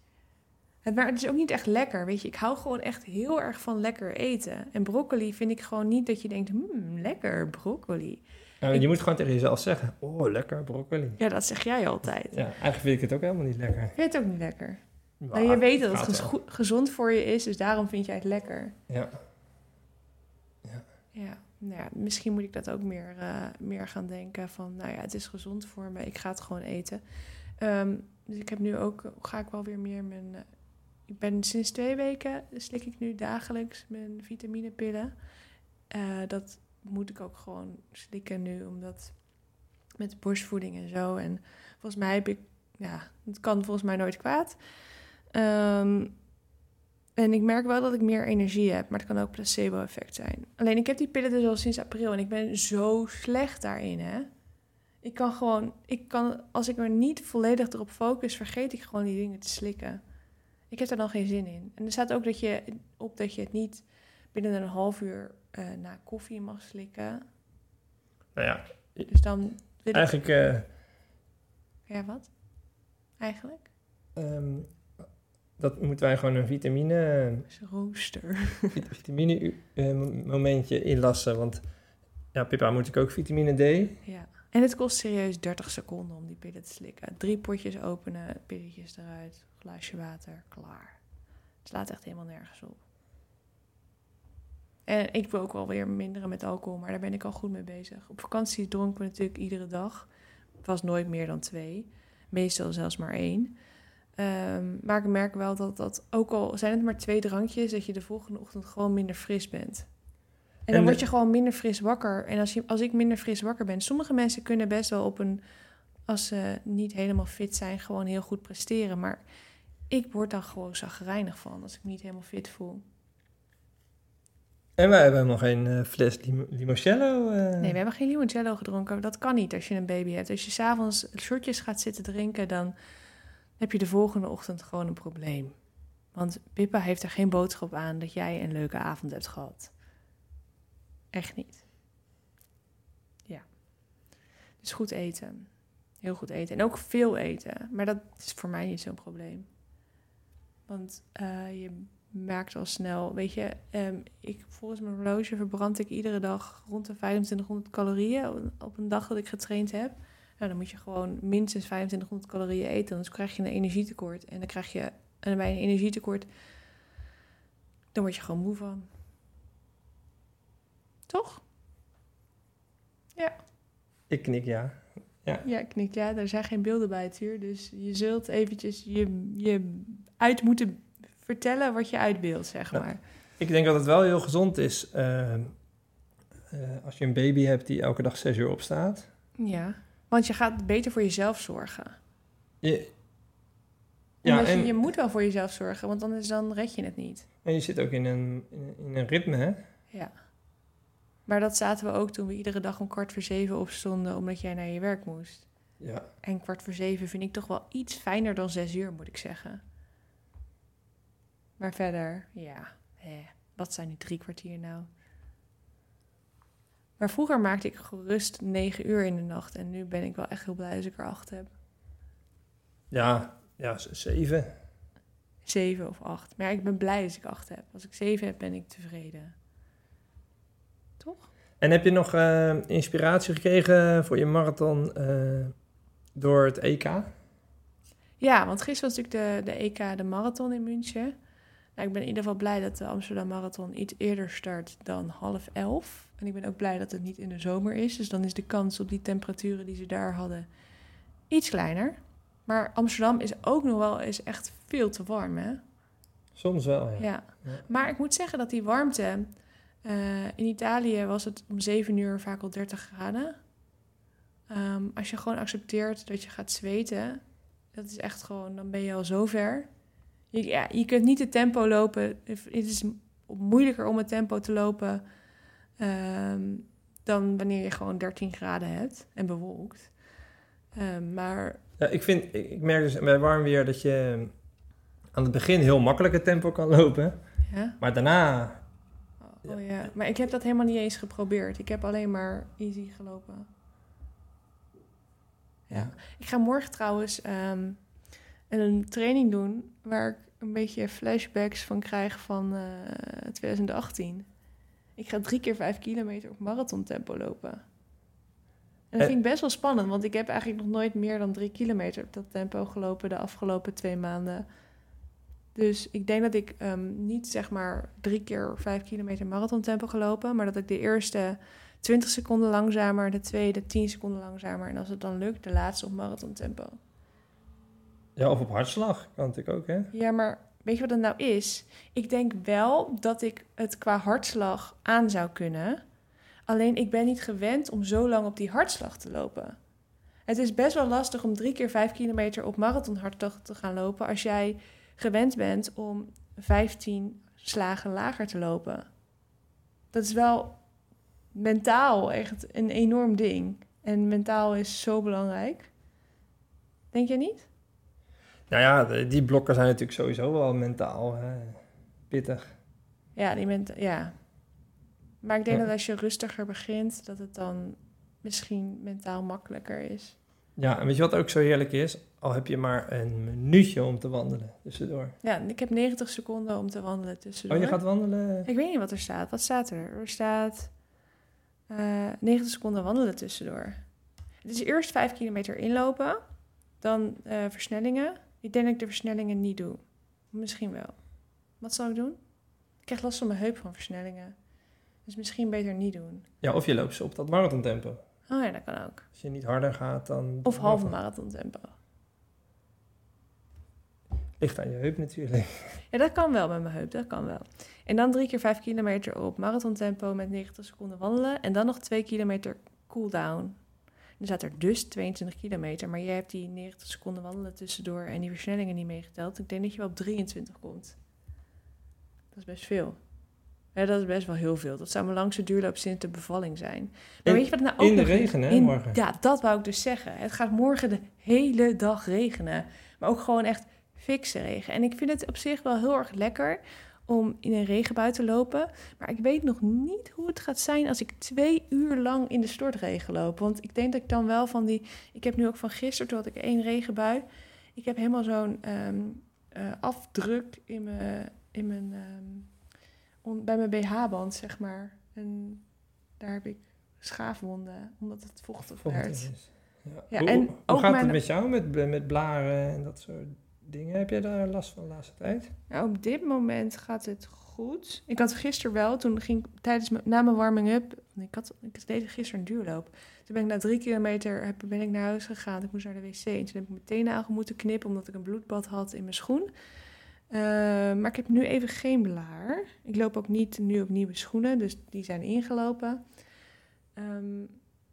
Het, maar het is ook niet echt lekker, weet je. Ik hou gewoon echt heel erg van lekker eten. En broccoli vind ik gewoon niet dat je denkt... Hmm, lekker broccoli.
Nou, je moet gewoon tegen jezelf zeggen, oh, lekker broccoli.
Ja, dat zeg jij altijd.
Ja, eigenlijk vind ik het ook helemaal niet lekker.
Vind je het ook niet lekker?
Maar
Maar je weet dat het gez-
wel.
gezond voor je is, dus daarom vind jij het lekker.
Ja.
Ja, nou ja, misschien moet ik dat ook meer, eh, meer gaan denken van, nou ja, het is gezond voor me, ik ga het gewoon eten. Ehm, dus ik heb nu ook, ga ik wel weer meer mijn, eh, ik ben sinds twee weken, slik ik nu dagelijks mijn vitaminepillen. Eh, dat moet ik ook gewoon slikken nu, omdat met borstvoeding en zo. En volgens mij heb ik, ja, het kan volgens mij nooit kwaad. Ehm, En ik merk wel dat ik meer energie heb, maar het kan ook placebo-effect zijn. Alleen ik heb die pillen dus al sinds april en ik ben zo slecht daarin, hè. Ik kan gewoon, ik kan, als ik me niet volledig erop focus, vergeet ik gewoon die dingen te slikken. Ik heb daar dan geen zin in. En er staat ook dat je op dat je het niet binnen een half uur eh, na koffie mag slikken.
Nou ja,
Dus dan
eigenlijk... eh,
Ja, wat? Eigenlijk?
ehm, dat moeten wij gewoon een vitamine,
rooster.
vit- vitamine eh, momentje inlassen. Want ja, Pippa moet ik ook vitamine D.
Ja. En het kost serieus 30 seconden om die pillen te slikken. Drie potjes openen, pilletjes eruit, glaasje water, klaar. Het slaat echt helemaal nergens op. En ik wil ook wel weer minderen met alcohol, maar daar ben ik al goed mee bezig. Op vakantie dronken we natuurlijk iedere dag. Het was nooit meer dan twee. Meestal zelfs maar één. Ehm, maar ik merk wel dat dat, ook al zijn het maar twee drankjes, dat je de volgende ochtend gewoon minder fris bent. En dan word je gewoon minder fris wakker. En als, je, als ik minder fris wakker ben, sommige mensen kunnen best wel op een, als ze niet helemaal fit zijn, gewoon heel goed presteren. Maar ik word daar gewoon zagrijnig van als ik me niet helemaal fit voel.
En wij hebben nog geen eh, fles lim limoncello. eh.
Nee, we hebben geen limoncello gedronken. Dat kan niet als je een baby hebt. Als je s'avonds shortjes gaat zitten drinken, dan heb je de volgende ochtend gewoon een probleem. Want Pippa heeft er geen boodschap aan dat jij een leuke avond hebt gehad. Echt niet. Ja. Dus goed eten. Heel goed eten. En ook veel eten. Maar dat is voor mij niet zo'n probleem. Want eh, je merkt al snel, weet je, ehm, ik, volgens mijn horloge verbrand ik iedere dag rond de 2500 calorieën op- een dag dat ik getraind heb. Nou, dan moet je gewoon minstens 2500 calorieën eten, anders krijg je een energietekort. En dan krijg je, en bij een energietekort, dan word je gewoon moe van. Toch?
Ik knik ja.
Ja, knikt ja. Er zijn geen beelden bij het hier. Dus je zult eventjes je, je uit moeten vertellen wat je uitbeeldt, zeg
Ja.
maar.
Ik denk dat het wel heel gezond is eh, eh, als je een baby hebt die elke dag zes uur opstaat.
Ja. Want je gaat beter voor jezelf zorgen.
Je, ja, en,
je, je moet wel voor jezelf zorgen, want anders dan red je het niet.
en je zit ook in een, in, in een ritme, hè?
Ja. Maar dat zaten we ook toen we iedere dag om kwart voor zeven opstonden, omdat jij naar je werk moest.
Ja.
En kwart voor zeven vind ik toch wel iets fijner dan zes uur, moet ik zeggen. Maar verder, ja, hè, wat zijn die drie kwartier nou? Maar vroeger maakte ik gerust negen uur in de nacht. En nu ben ik wel echt heel blij als ik er acht heb.
Ja, ja, zeven.
Zeven of acht. Maar ja, ik ben blij als ik acht heb. Als ik zeven heb, ben ik tevreden.
En heb je nog eh, inspiratie gekregen voor je marathon eh, door het EK?
Ja, want gisteren was natuurlijk de, de EK, de marathon in München. Nou, ik ben in ieder geval blij dat de Amsterdam Marathon iets eerder start dan half elf. En ik ben ook blij dat het niet in de zomer is. Dus dan is de kans op die temperaturen die ze daar hadden iets kleiner. Maar Amsterdam is ook nog wel eens echt veel te warm, hè?
Soms wel. Ja.
Ja. Maar ik moet zeggen dat die warmte... eh, in Italië was het om 7 uur vaak al 30 graden. Ehm, als je gewoon accepteert dat je gaat zweten... dat is echt gewoon... dan ben je al zo ver. Je, ja, je kunt niet het tempo lopen. Het is moeilijker om het tempo te lopen... ehm, dan wanneer je gewoon 13 graden hebt en bewolkt. Ehm, maar
Ja, ik, vind, ik, ik merk dus bij warm weer dat je aan het begin heel makkelijk het tempo kan lopen.
ja,
Maar daarna,
Oh, oh ja, maar ik heb dat helemaal niet eens geprobeerd. Ik heb alleen maar easy gelopen. Ja. Ik ga morgen trouwens ehm, een training doen waar ik een beetje flashbacks van krijg van eh, 2018. Ik ga drie keer vijf kilometer op marathontempo lopen. En dat
Eh.
vind ik best wel spannend, want ik heb eigenlijk nog nooit meer dan drie kilometer op dat tempo gelopen de afgelopen twee maanden. Dus ik denk dat ik ehm, niet zeg maar drie keer vijf kilometer marathontempo gelopen, maar dat ik de eerste 20 seconden langzamer, de tweede 10 seconden langzamer en als het dan lukt, de laatste op marathontempo.
ja, of op hartslag kan natuurlijk ook, hè?
Ja, maar weet je wat het nou is? Ik denk wel dat ik het qua hartslag aan zou kunnen. Alleen ik ben niet gewend om zo lang op die hartslag te lopen. Het is best wel lastig om drie keer vijf kilometer op marathonhartslag te gaan lopen als jij gewend bent om 15 slagen lager te lopen. Dat is wel mentaal echt een enorm ding. En mentaal is zo belangrijk. Denk je niet?
Nou ja, die blokken zijn natuurlijk sowieso wel mentaal eh, pittig.
Ja, die ment ja. Maar ik denk
Ja.
dat als je rustiger begint, dat het dan misschien mentaal makkelijker is.
Ja, en weet je wat ook zo heerlijk is? Al heb je maar een minuutje om te wandelen tussendoor.
Ja, ik heb 90 seconden om te wandelen tussendoor.
Oh, je gaat wandelen?
Ik weet niet wat er staat. Wat staat er? Er staat eh 90 seconden wandelen tussendoor. Het is eerst 5 kilometer inlopen, dan eh, versnellingen. Ik denk dat ik de versnellingen niet doe. Misschien wel. Wat zal ik doen? Ik krijg last van mijn heup van versnellingen. Dus misschien beter niet doen.
Ja, of je loopt ze op dat marathontempo.
Oh ja, dat kan ook.
Als je niet harder gaat dan...
Of halve marathon tempo.
Ligt aan je heup natuurlijk.
Ja, dat kan wel met mijn heup, dat kan wel. En dan drie keer vijf kilometer op marathontempo met 90 seconden wandelen. En dan nog twee kilometer cooldown. Dan staat er dus 22 kilometer, maar jij hebt die 90 seconden wandelen tussendoor en die versnellingen niet meegeteld. Ik denk dat je wel op 23 komt. Dat is best veel. Ja, dat is best wel heel veel. Dat zou mijn langste duurloop sinds de bevalling zijn. Maar
In-
weet je wat nou ook
in de regen, hè,
In-
morgen?
Ja, dat wou ik dus zeggen. Het gaat morgen de hele dag regenen. Maar ook gewoon echt fikse regen. En ik vind het op zich wel heel erg lekker om in een regenbui te lopen. Maar ik weet nog niet hoe het gaat zijn als ik twee uur lang in de stortregen loop. Want ik denk dat ik dan wel van die... Ik heb nu ook van gisteren, toen had ik één regenbui. Ik heb helemaal zo'n ehm, eh, afdruk in mijn... In mijn ehm, on- bij mijn BH-band, zeg maar. En daar heb ik schaafwonden, omdat het vochtig werd.
is. Ja.
Ja,
hoe
en
hoe
ook
gaat
mijn-
het met jou met, met blaren en dat soort dingen? Heb je daar last van de laatste tijd?
Nou, op dit moment gaat het goed. Ik had gisteren wel, toen ging ik tijdens na mijn warming-up, ik, had, ik deed gisteren een duurloop. Toen ben ik na drie kilometer ben ik naar huis gegaan. Ik moest naar de wc en toen heb ik mijn teennagel moeten knippen omdat ik een bloedbad had in mijn schoen. Eh, maar ik heb nu even geen blaar. Ik loop ook niet nu op nieuwe schoenen, dus die zijn ingelopen. Ehm,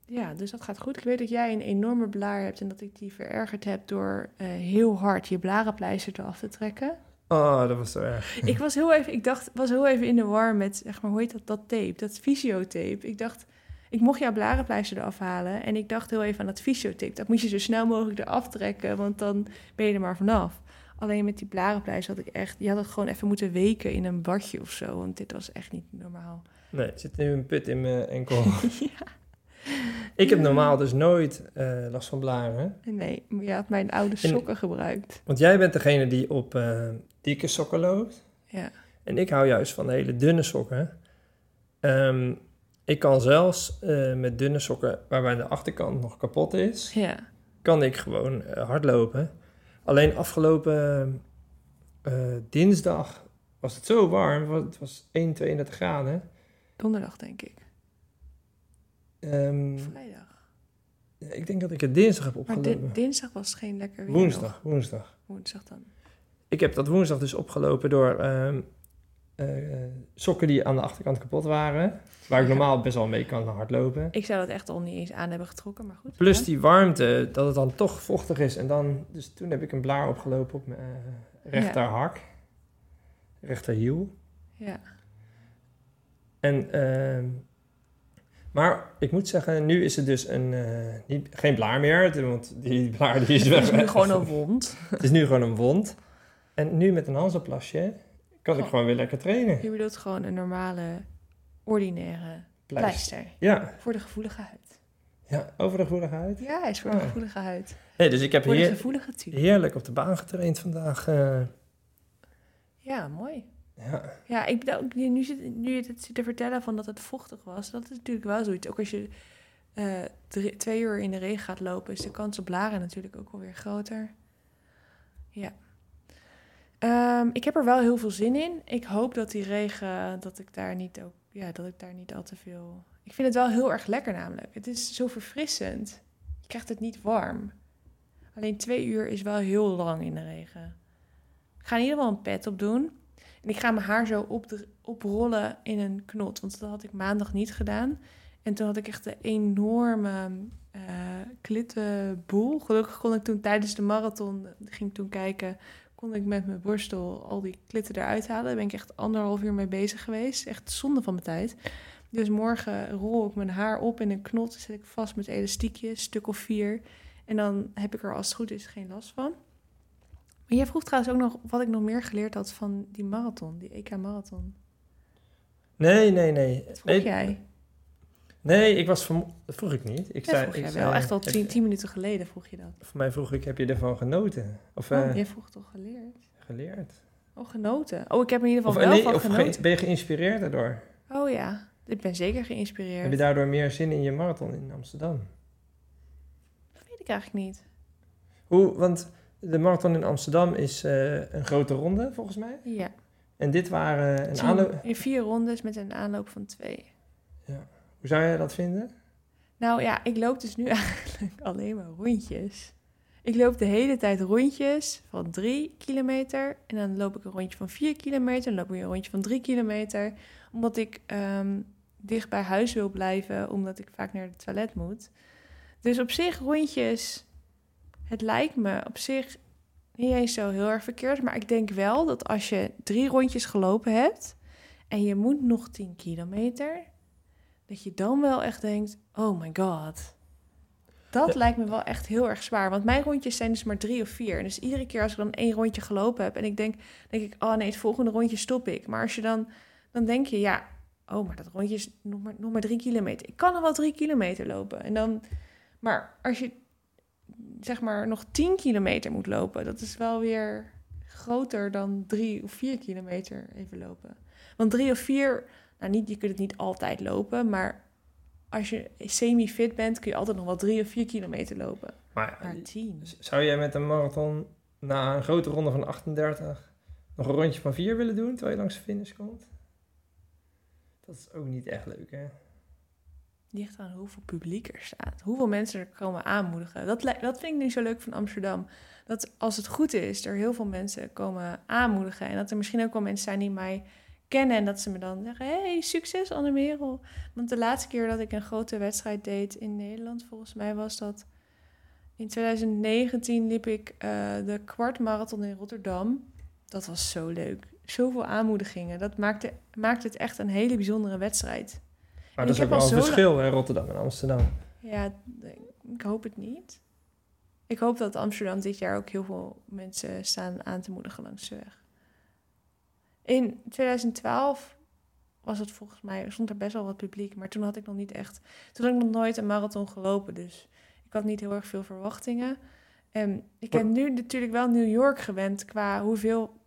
ja, dus dat gaat goed. Ik weet dat jij een enorme blaar hebt en dat ik die verergerd heb door eh, heel hard je blarenpleister eraf te trekken.
Oh, dat was zo erg.
Ik was heel even, ik dacht, was heel even in de war met, zeg maar, hoe heet dat, dat tape, dat fysiotape. Ik dacht, ik mocht jouw blarenpleister eraf halen en ik dacht heel even aan dat fysiotape. Dat moet je zo snel mogelijk eraf trekken, want dan ben je er maar vanaf. Alleen met die blarenpleister had ik echt, die had het gewoon even moeten weken in een badje of zo, want dit was echt niet normaal.
Nee, er zit nu een put in mijn enkel.
ja.
Ik heb normaal dus nooit eh, last van blaren.
Nee, maar je had mijn oude
En-
sokken gebruikt.
Want jij bent degene die op eh, dikke sokken loopt.
Ja.
En ik hou juist van hele dunne sokken. Ehm, ik kan zelfs eh, met dunne sokken, waarbij de achterkant nog kapot is,
Ja.
kan ik gewoon hardlopen. Alleen afgelopen dinsdag was het zo warm, het was 1, 32 graden.
Donderdag, denk ik.
Ehm,
Vrijdag.
ik denk dat ik het dinsdag heb
Maar
opgelopen.
di- dinsdag was geen lekker weer.
woensdag,
nog.
woensdag.
Woensdag dan.
Ik heb dat woensdag dus opgelopen door ehm, eh, sokken die aan de achterkant kapot waren. Waar ik normaal best wel mee kan hardlopen.
Ik zou dat echt al niet eens aan hebben getrokken, maar goed.
Plus die warmte, dat het dan toch vochtig is. En dan, dus toen heb ik een blaar opgelopen op mijn eh, rechterhak. Rechterhiel.
Ja.
En, ehm, maar ik moet zeggen, nu is het dus een, eh, niet, geen blaar meer. het- Want die blaar die is
Het
weg.
is nu gewoon een wond.
Het is nu gewoon een wond. En nu met een Hanselplasje kan ik
Oh.
gewoon weer lekker trainen.
Je bedoelt gewoon een normale, ordinaire
Pleister.
pleister.
Ja,
Voor de gevoelige huid.
ja, over de gevoelige huid.
Ja, is voor de
Oh.
gevoelige huid.
Nee, dus ik heb
Voor
heer-
tuur.
heerlijk op de baan getraind vandaag. eh,
Ja, mooi.
Ja.
Ja, ik ook nu, zit, nu je het zit te vertellen van dat het vochtig was, dat is natuurlijk wel zoiets. Ook als je eh, twee uur in de regen gaat lopen, is de kans op blaren natuurlijk ook alweer groter. Ja. Ehm, ik heb er wel heel veel zin in. Ik hoop dat die regen, dat ik daar niet ook, ja, dat ik daar niet al te veel. Ik vind het wel heel erg lekker namelijk. Het is zo verfrissend. Je krijgt het niet warm. Alleen twee uur is wel heel lang in de regen. Ik ga in ieder geval een pet op doen. En ik ga mijn haar zo op oprollen in een knot. Want dat had ik maandag niet gedaan. En toen had ik echt een enorme eh klittenboel. Gelukkig kon ik toen tijdens de marathon, ging ik toen kijken, kon ik met mijn borstel al die klitten eruit halen. Daar ben ik echt anderhalf uur mee bezig geweest. Echt zonde van mijn tijd. Dus morgen rol ik mijn haar op in een knot. Zet ik vast met elastiekjes, stuk of vier. En dan heb ik er als het goed is geen last van. Maar jij vroeg trouwens ook nog wat ik nog meer geleerd had van die marathon, die EK-marathon.
Nee, nee, nee.
Dat vroeg
Nee,
jij.
nee, ik was van... Dat vroeg ik niet. Ik zei,
vroeg
ik
jij
zei,
wel. Echt al tien, tien minuten geleden vroeg je dat.
Voor mij vroeg ik, heb je ervan genoten? Of
Oh,
eh,
jij vroeg toch geleerd?
geleerd?
Oh, genoten. Oh, ik heb in ieder
Of,
geval
nee,
wel
of
van
ge-
genoten.
ben je geïnspireerd daardoor?
Oh ja, ik ben zeker geïnspireerd.
Heb je daardoor meer zin in je marathon in Amsterdam?
Dat weet ik eigenlijk niet.
Hoe, want de marathon in Amsterdam is eh, een grote ronde, volgens mij.
Ja,
En dit waren een aanloop...
in vier rondes met een aanloop van twee.
Hoe zou jij dat vinden?
Nou ja, ik loop dus nu eigenlijk alleen maar rondjes. Ik loop de hele tijd rondjes van drie kilometer. En dan loop ik een rondje van vier kilometer. Dan loop ik weer een rondje van drie kilometer. Omdat ik ehm, dicht bij huis wil blijven. Omdat ik vaak naar het toilet moet. Dus op zich rondjes. Het lijkt me op zich niet eens zo heel erg verkeerd. Maar ik denk wel dat als je drie rondjes gelopen hebt. En je moet nog 10 kilometer dat je dan wel echt denkt: oh my god. Dat
Ja.
lijkt me wel echt heel erg zwaar. Want mijn rondjes zijn dus maar drie of vier. En dus iedere keer als ik dan één rondje gelopen heb... en ik denk, denk ik, oh nee, het volgende rondje stop ik. Maar als je dan, dan denk je, ja, oh, maar dat rondje is nog maar, nog maar drie kilometer. Ik kan nog wel drie kilometer lopen. En dan, maar als je zeg maar nog tien kilometer moet lopen... dat is wel weer groter dan drie of vier kilometer even lopen. Want drie of vier, nou niet, je kunt het niet altijd lopen, maar als je semi-fit bent, kun je altijd nog wel drie of vier kilometer lopen.
Maar
Maar tien.
zou jij met een marathon na een grote ronde van 38 nog een rondje van 4 willen doen terwijl je langs de finish komt? Dat is ook niet echt leuk, hè?
Ligt aan hoeveel publiek er staat. Hoeveel mensen er komen aanmoedigen. Dat, dat vind ik nu zo leuk van Amsterdam. Dat als het goed is, er heel veel mensen komen aanmoedigen. En dat er misschien ook wel mensen zijn die mij kennen. En dat ze me dan zeggen, hey, succes Anne-Merel. Want de laatste keer dat ik een grote wedstrijd deed in Nederland... volgens mij was dat... In 2019 liep ik eh, de kwartmarathon in Rotterdam. Dat was zo leuk. Zoveel aanmoedigingen. Dat maakte, maakte het echt een hele bijzondere wedstrijd.
Maar dat is ook wel een verschil, hè, Rotterdam en Amsterdam.
Ja, ik hoop het niet. Ik hoop dat Amsterdam dit jaar ook heel veel mensen staan aan te moedigen langs de weg. In 2012 was het volgens mij, stond er best wel wat publiek, maar toen had ik nog niet echt, toen had ik nog nooit een marathon gelopen, dus ik had niet heel erg veel verwachtingen. En ik heb nu natuurlijk wel New York gewend qua hoeveel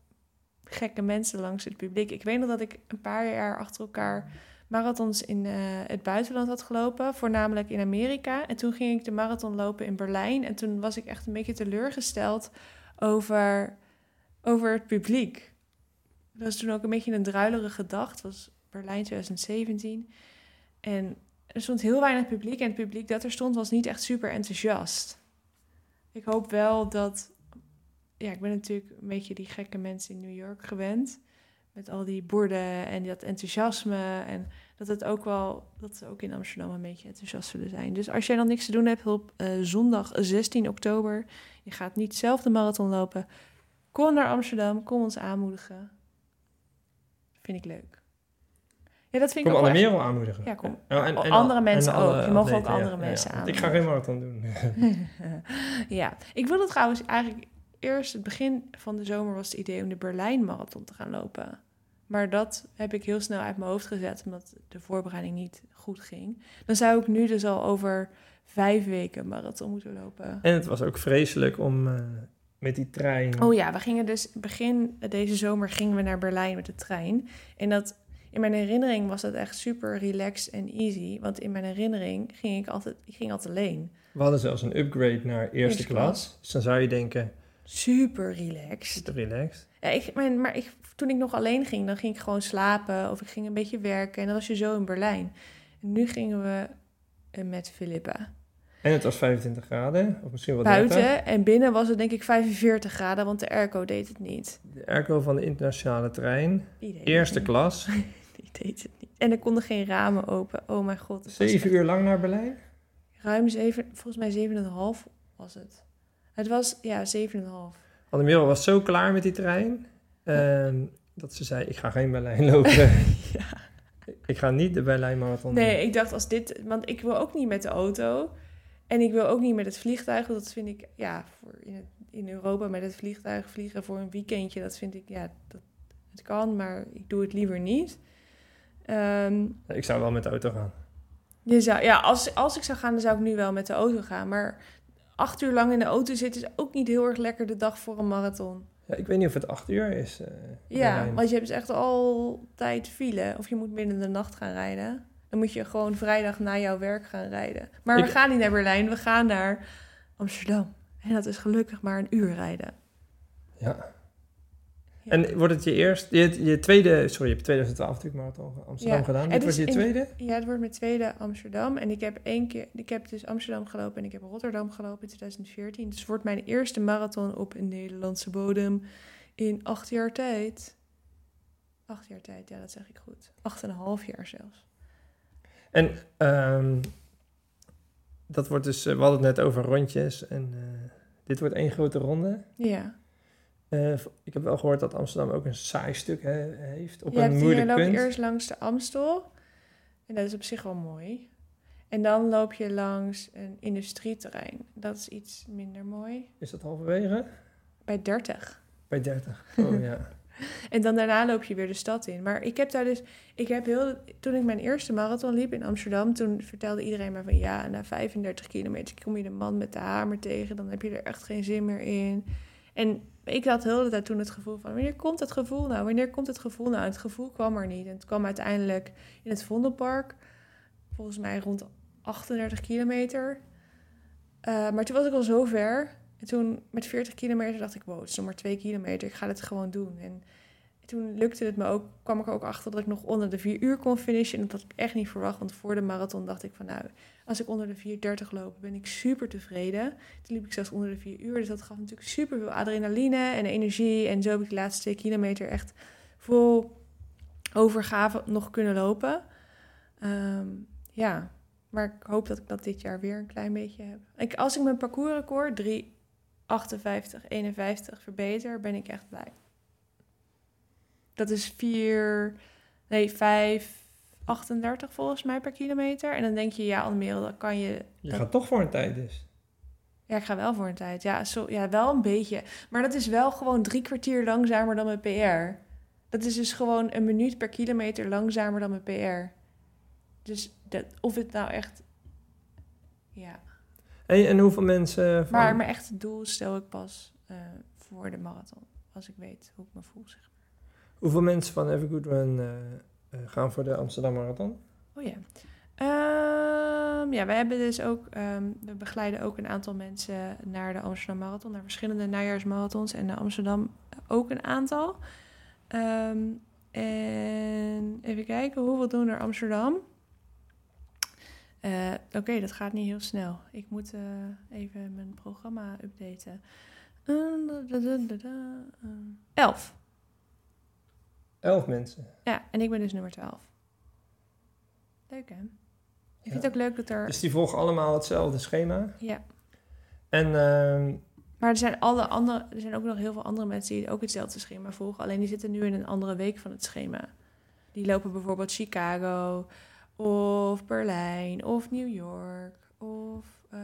gekke mensen langs het publiek. Ik weet nog dat ik een paar jaar achter elkaar marathons in eh, het buitenland had gelopen, voornamelijk in Amerika. En toen ging ik de marathon lopen in Berlijn. En toen was ik echt een beetje teleurgesteld over, over het publiek. Dat was toen ook een beetje een druilerige dag. Het was Berlijn 2017. En er stond heel weinig publiek. En het publiek dat er stond was niet echt super enthousiast. Ik hoop wel dat... Ja, ik ben natuurlijk een beetje die gekke mensen in New York gewend. Met al die borden en dat enthousiasme. En dat het ook wel, dat ze ook in Amsterdam een beetje enthousiast zullen zijn. Dus als jij dan niks te doen hebt op eh, zondag 16 oktober, je gaat niet zelf de marathon lopen, kom naar Amsterdam, kom ons aanmoedigen. Vind ik leuk. Ja, dat vind ik
Kom
ook wel echt-
Anne-Merel aanmoedigen.
Ja, kom.
Oh, en- en
andere mensen
en alle
ook. Je mag ook andere
ja,
mensen
ja.
aan.
Ik ga geen marathon doen.
ja, ik wilde trouwens eigenlijk eerst het begin van de zomer was het idee om de Berlijn marathon te gaan lopen. Maar dat heb ik heel snel uit mijn hoofd gezet, omdat de voorbereiding niet goed ging. Dan zou ik nu dus al over vijf weken marathon moeten lopen.
En het was ook vreselijk om eh, met die trein...
Oh ja, we gingen dus begin deze zomer gingen we naar Berlijn met de trein. En dat in mijn herinnering was dat echt super relaxed en easy. Want in mijn herinnering ging ik altijd, ik ging altijd alleen.
We hadden zelfs een upgrade naar eerste
Eerste
klas.
klas.
Dus dan zou je denken,
Super relaxed.
te relaxed.
Ja, ik, mijn, maar ik, toen ik nog alleen ging, dan ging ik gewoon slapen of ik ging een beetje werken. En dan was je zo in Berlijn. En nu gingen we eh, met Filippa
En het was 25 graden, of misschien wel 30.
buiten. En binnen was het denk ik 45 graden, want de airco deed het niet.
De airco van de internationale trein, eerste klas.
Die deed het niet. En er konden geen ramen open. Oh mijn god.
Zeven uur lang naar Berlijn.
Ruim zeven, volgens mij zeven en een half was het. Het was, ja, zeven en een half.
Annemira was zo klaar met die trein... ehm, dat ze zei, ik ga geen Berlijn lopen.
ja.
ik ga niet de Berlijn Marathon doen.
Nee, ik dacht als dit... Want ik wil ook niet met de auto. En ik wil ook niet met het vliegtuig. want Dat vind ik, ja, voor in Europa met het vliegtuig vliegen voor een weekendje. Dat vind ik, ja, dat, het kan, maar ik doe het liever niet. Ehm,
Ik zou wel met de auto gaan.
je zou, ja, als, als ik zou gaan, dan zou ik nu wel met de auto gaan. Maar acht uur lang in de auto zitten is ook niet heel erg lekker de dag voor een marathon.
Ja, ik weet niet of het acht uur is. eh,
Ja, want je hebt dus echt altijd file. Of je moet midden in de nacht gaan rijden. Dan moet je gewoon vrijdag na jouw werk gaan rijden. Maar we gaan niet naar Berlijn, we gaan naar Amsterdam. En dat is gelukkig maar een uur rijden.
Ja.
Ja.
En wordt het je eerst, je, je tweede, sorry, je hebt 2012 natuurlijk marathon Amsterdam
Ja.
gedaan. Dit wordt je
in-
tweede?
Ja, het wordt mijn tweede Amsterdam. En ik heb één keer, ik heb dus Amsterdam gelopen en ik heb Rotterdam gelopen in 2014. Dus het wordt mijn eerste marathon op een Nederlandse bodem in acht jaar tijd. Acht jaar tijd, ja, dat zeg ik goed. Acht en een half jaar zelfs.
En ehm, dat wordt dus, eh, we hadden het net over rondjes en eh, dit wordt één grote ronde.
Ja.
Eh, ik heb wel gehoord dat Amsterdam ook een saai stuk heeft op
je
een
hier
moeilijk
loop je
punt.
eerst langs de Amstel. En dat is op zich wel mooi. En dan loop je langs een industrieterrein. Dat is iets minder mooi.
Is dat halverwege?
Bij 30.
Bij 30. Oh ja.
En dan daarna loop je weer de stad in. Maar ik heb daar dus... Ik heb heel... Toen ik mijn eerste marathon liep in Amsterdam... Toen vertelde iedereen me van... Ja, na 35 kilometer kom je de man met de hamer tegen. Dan heb je er echt geen zin meer in. En ik had heel de tijd toen het gevoel van... Wanneer komt het gevoel nou? Wanneer komt het gevoel nou? En het gevoel kwam er niet. En het kwam uiteindelijk in het Vondelpark. Volgens mij rond 38 kilometer. Eh, maar toen was ik al zo ver. En toen met 40 kilometer dacht ik... Wow, het is nog maar 2 kilometer. Ik ga dit gewoon doen. En toen lukte het me ook, kwam ik ook achter dat ik nog onder de 4 uur kon finishen. En dat had ik echt niet verwacht, want voor de marathon dacht ik van nou, als ik onder de 4.30 loop, ben ik super tevreden. Toen liep ik zelfs onder de 4 uur, dus dat gaf natuurlijk super veel adrenaline en energie. En zo heb ik de laatste kilometer echt vol overgave nog kunnen lopen. Ehm, ja, maar ik hoop dat ik dat dit jaar weer een klein beetje heb. Ik, als ik mijn parcoursrecord 3, 58, 51 verbeter, ben ik echt blij. Dat is 4, nee 5, 38 volgens mij per kilometer. En dan denk je, ja, Almere, dan kan je...
Je
dat-
gaat toch voor een tijd dus.
Ja, ik ga wel voor een tijd. Ja, zo, ja, wel een beetje. Maar dat is wel gewoon drie kwartier langzamer dan mijn PR. Dat is dus gewoon een minuut per kilometer langzamer dan mijn PR. Dus dat, of het nou echt... Ja,
Hey, en hoeveel mensen van...
maar mijn echte doel stel ik pas eh, voor de marathon. Als ik weet hoe ik me voel, zeg maar.
Hoeveel mensen van a Good Run eh, eh, gaan voor de Amsterdam Marathon?
Oh ja. Ehm, ja, wij hebben dus ook, ehm, we begeleiden ook een aantal mensen naar de Amsterdam Marathon, naar verschillende najaarsmarathons en naar Amsterdam ook een aantal. Ehm, en even kijken, hoeveel doen er Amsterdam? Eh, Oké, dat gaat niet heel snel. Ik moet eh, even mijn programma updaten. Da, da, da, da, da. Elf.
Elf mensen.
Ja, en ik ben dus nummer 12. Leuk hè? Ik vind
Ja.
het ook leuk dat er...
Dus die volgen allemaal hetzelfde schema.
Ja,
En ehm,
maar er zijn, alle andere, er zijn ook nog heel veel andere mensen die ook hetzelfde schema volgen. Alleen die zitten nu in een andere week van het schema. Die lopen bijvoorbeeld Chicago of Berlijn of New York of eh,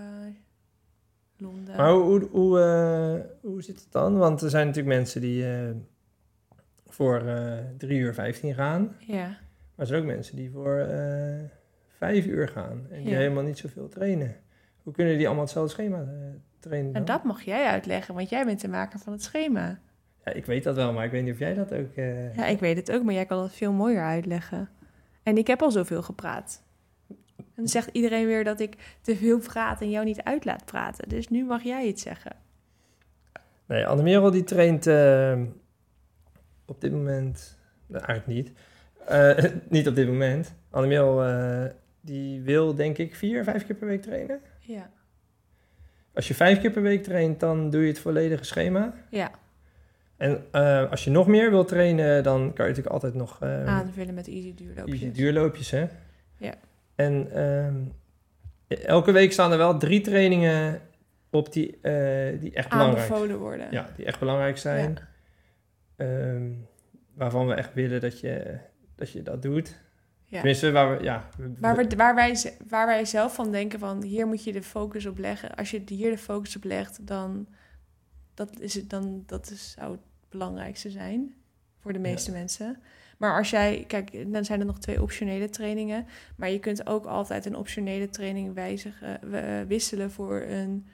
Londen.
Maar hoe, hoe, hoe, eh, hoe zit het dan? Want er zijn natuurlijk mensen die eh, voor eh 3 uur 15 gaan.
Ja,
Maar er zijn ook mensen die voor eh 5 uur gaan. En die
Ja.
helemaal niet zoveel trainen. Hoe kunnen die allemaal hetzelfde schema eh, trainen dan?
en dat mag jij uitleggen, want jij bent de maker van het schema.
Ja, ik weet dat wel, maar ik weet niet of jij dat ook...
Ja, ik weet het ook, maar jij kan het veel mooier uitleggen. En ik heb al zoveel gepraat. En dan zegt iedereen weer dat ik te veel praat en jou niet uit laat praten. Dus nu mag jij iets zeggen.
Nee, Annemerel die traint op dit moment... Nou, eigenlijk niet. Eh, niet op dit moment. Annemerel eh, die wil denk ik vier, vijf keer per week trainen.
Ja.
Als je vijf keer per week traint, dan doe je het volledige schema.
Ja,
En eh, als je nog meer wil trainen, dan kan je natuurlijk altijd nog
aanvullen met easy duurloopjes.
easy duurloopjes, hè?
Ja.
En ehm, elke week staan er wel drie trainingen op die, die echt belangrijk
Aanbevolen worden.
Ja, die echt belangrijk zijn. Ehm, waarvan we echt willen dat je dat, je dat doet.
Ja.
Tenminste, waar, we, ja,
Waar, we, waar, wij, waar wij zelf van denken van hier moet je de focus op leggen. Als je hier de focus op legt, dan, dat is het, dan dat is, zou het belangrijkste zijn voor de meeste mensen. Maar als jij, kijk, dan zijn er nog twee optionele trainingen. Maar je kunt ook altijd een optionele training wijzigen, eh, wisselen voor een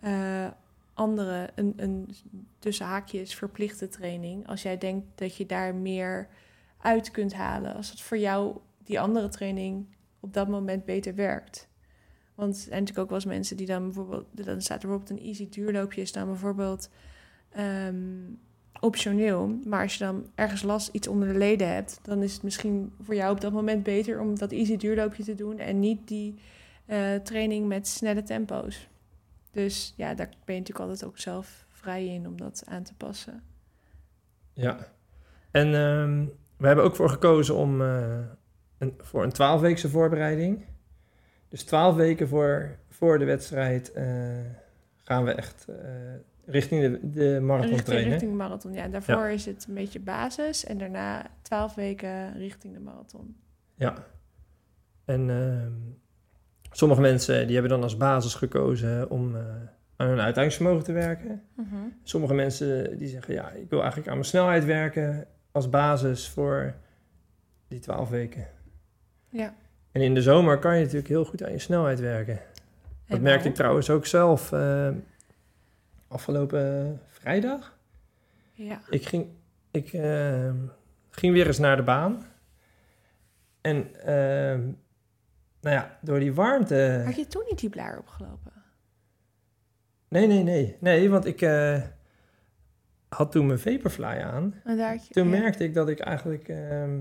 eh, andere, een, een tussen haakjes verplichte training. Als jij denkt dat je daar meer uit kunt halen. Als het voor jou die andere training op dat moment beter werkt. Want er zijn natuurlijk ook wel eens mensen die dan bijvoorbeeld... Dan staat er bijvoorbeeld een easy duurloopje... is dan bijvoorbeeld ehm, optioneel. Maar als je dan ergens last iets onder de leden hebt... dan is het misschien voor jou op dat moment beter... om dat easy duurloopje te doen... en niet die eh, training met snelle tempo's. Dus ja, daar ben je natuurlijk altijd ook zelf vrij in... om dat aan te passen.
Ja. En ehm, we hebben ook voor gekozen om eh, een, voor een 12-weekse voorbereiding. Dus 12 weken voor, voor de wedstrijd eh, gaan we echt eh, richting de, de marathon
richting,
trainen.
richting marathon, ja. Daarvoor is het een beetje basis... en daarna 12 weken richting de marathon.
Ja. En ehm, sommige mensen die hebben dan als basis gekozen om eh, aan hun uithoudingsvermogen te werken. Sommige mensen die zeggen, ja, ik wil eigenlijk aan mijn snelheid werken als basis voor die 12 weken.
Ja.
En in de zomer kan je natuurlijk heel goed aan je snelheid werken. Dat
En
merkte ik trouwens ook zelf eh, afgelopen vrijdag.
Ja.
Ik ging, ik, eh, ging weer eens naar de baan. En nou ja, door die warmte...
Had je toen niet die blaar opgelopen?
Nee, nee, nee. Nee, want ik eh, had toen mijn Vaporfly aan.
En daar had je,
Toen
ja.
merkte ik dat ik eigenlijk... ehm,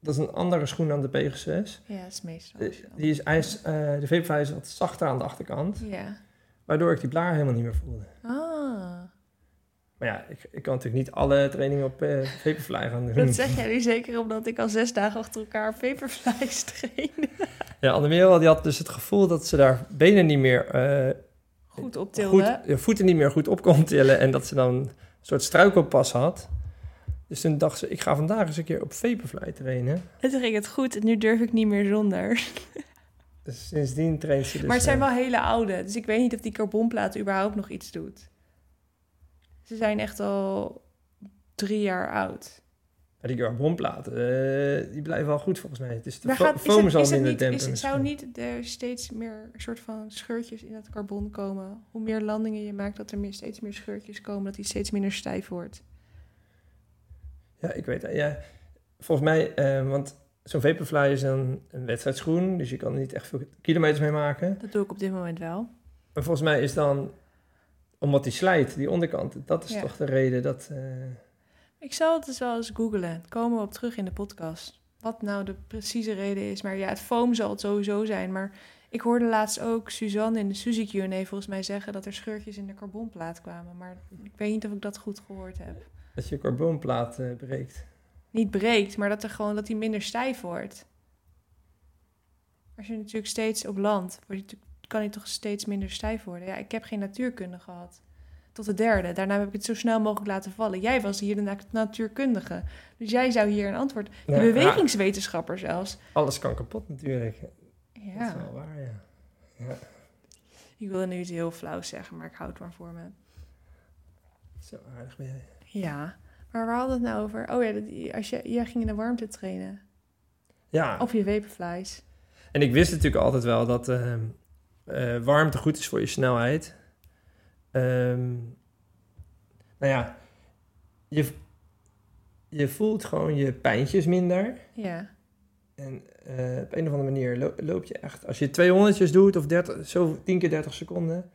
dat is een andere schoen dan de Pegasus.
Ja, dat is meestal.
De, die is, hij is, eh, de Vaporfly is wat zachter aan de achterkant.
Ja.
Waardoor ik die blaar helemaal niet meer voelde.
Ah.
Maar ja, ik, ik kan natuurlijk niet alle trainingen op Vaporfly gaan doen.
Dat zeg jij nu zeker omdat ik al zes dagen achter elkaar paperflies train.
Ja, Annemerel die had dus het gevoel dat ze daar benen niet meer... eh,
Goed
goed,
optilde.
je voeten niet meer goed op kon tillen. En dat ze dan een soort struikelpas had. Dus toen dacht ze, ik ga vandaag eens een keer op Vaporfly trainen.
En toen ging het goed en nu durf ik niet meer zonder.
Dus sindsdien traint ze dus...
maar het zijn
eh,
wel hele oude. Dus ik weet niet of die carbonplaat überhaupt nog iets doet. Ze zijn echt al drie jaar oud.
die carbonplaten, eh, die blijven wel goed volgens mij. Het is de
Maar
fo-
gaat, is
foam
het, is het
minder
niet, is, het- zou niet er steeds meer soort van scheurtjes in het carbon komen? Hoe meer landingen je maakt, dat er meer, steeds meer scheurtjes komen, dat die steeds minder stijf wordt.
Ja, ik weet het. Ja, volgens mij, eh, want zo'n Vaporfly is een, een wedstrijdschoen. Dus je kan er niet echt veel kilometers mee maken.
Dat doe ik op dit moment wel.
Maar volgens mij is dan, omdat die slijt, die onderkant, dat is
Ja.
toch de reden dat... eh,
Ik zal het dus wel eens googlen. Komen we op terug in de podcast. Wat nou de precieze reden is. Maar ja, het foam zal het sowieso zijn. Maar ik hoorde laatst ook Suzanne in de Suzy Q&A volgens mij zeggen... dat er scheurtjes in de carbonplaat kwamen. Maar ik weet niet of ik dat goed gehoord heb.
dat je carbonplaat eh, breekt.
Niet breekt, maar dat, er gewoon, dat die minder stijf wordt. Als je natuurlijk steeds op land... wordt die natuurlijk- kan hij toch steeds minder stijf worden. Ja, ik heb geen natuurkunde gehad. Tot de derde. Daarna heb ik het zo snel mogelijk laten vallen. Jij was hier de na- natuurkundige. Dus jij zou hier een antwoord... De
Ja,
bewegingswetenschapper zelfs.
ja, alles kan kapot natuurlijk. Dat is
Ja,
wel waar, ja. ja.
ik wilde nu iets heel flauws zeggen, maar ik houd het maar voor me.
Zo aardig ben jij.
Ja, maar waar hadden we het nou over? Oh ja, dat- als je, jij ging in de warmte trainen.
Ja,
Of je vaporflies.
en ik wist natuurlijk altijd wel dat ehm, eh, warmte goed is voor je snelheid. Ehm, nou ja, je, je voelt gewoon je pijntjes minder.
Ja,
En eh, op een of andere manier lo- loop je echt... Als je 200 doet of 30, zo 10 keer 30 seconden...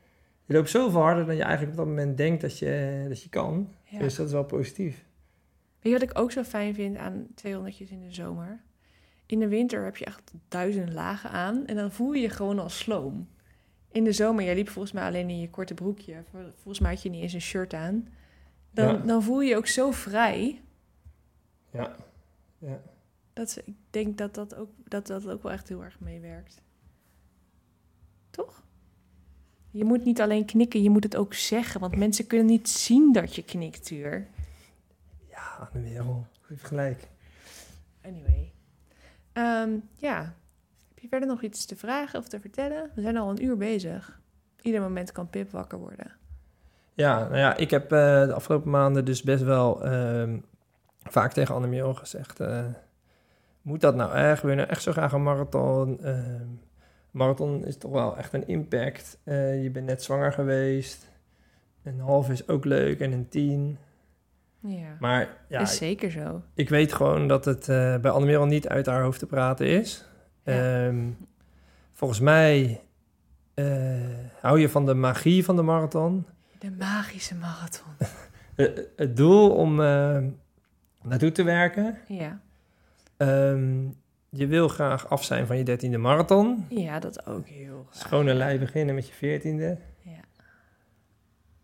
Je loopt zoveel harder dan je eigenlijk op dat moment denkt dat je, dat je kan.
ja.
Dus dat is wel positief.
Weet je wat ik ook zo fijn vind aan 200 in de zomer? In de winter heb je echt duizend lagen aan en dan voel je je gewoon als sloom. In de zomer, jij liep volgens mij alleen in je korte broekje. Vol- Volgens mij had je niet eens een shirt aan. Dan,
Ja.
dan voel je je ook zo vrij.
Ja. ja.
Dat, ze- ik denk dat dat, ook, dat dat ook wel echt heel erg meewerkt. Toch? Je moet niet alleen knikken, je moet het ook zeggen. Want mensen kunnen niet zien dat je knikt, Tuur.
Ja, de wereld. Heeft gelijk.
Anyway. Ehm, ja. Je verder nog iets te vragen of te vertellen? We zijn al een uur bezig. Ieder moment kan Pip wakker worden.
Ja, nou ja, ik heb eh, de afgelopen maanden dus best wel ehm, vaak tegen Annemio gezegd... eh, moet dat nou echt? Wil je nou echt zo graag een marathon? Ehm, marathon is toch wel echt een impact. Eh, je bent net zwanger geweest. Een half is ook leuk en een tien.
Ja,
Maar ja,
is zeker zo.
ik weet gewoon dat het bij Annemio niet uit haar hoofd te praten is.
Ja.
Ehm, volgens mij eh, hou je van de magie van de marathon.
De magische marathon.
Eh, het doel om eh, naartoe te werken.
Ja.
Ehm, je wil graag af zijn van je dertiende marathon.
ja, dat ook heel graag.
Schone lei beginnen met je veertiende.
Ja.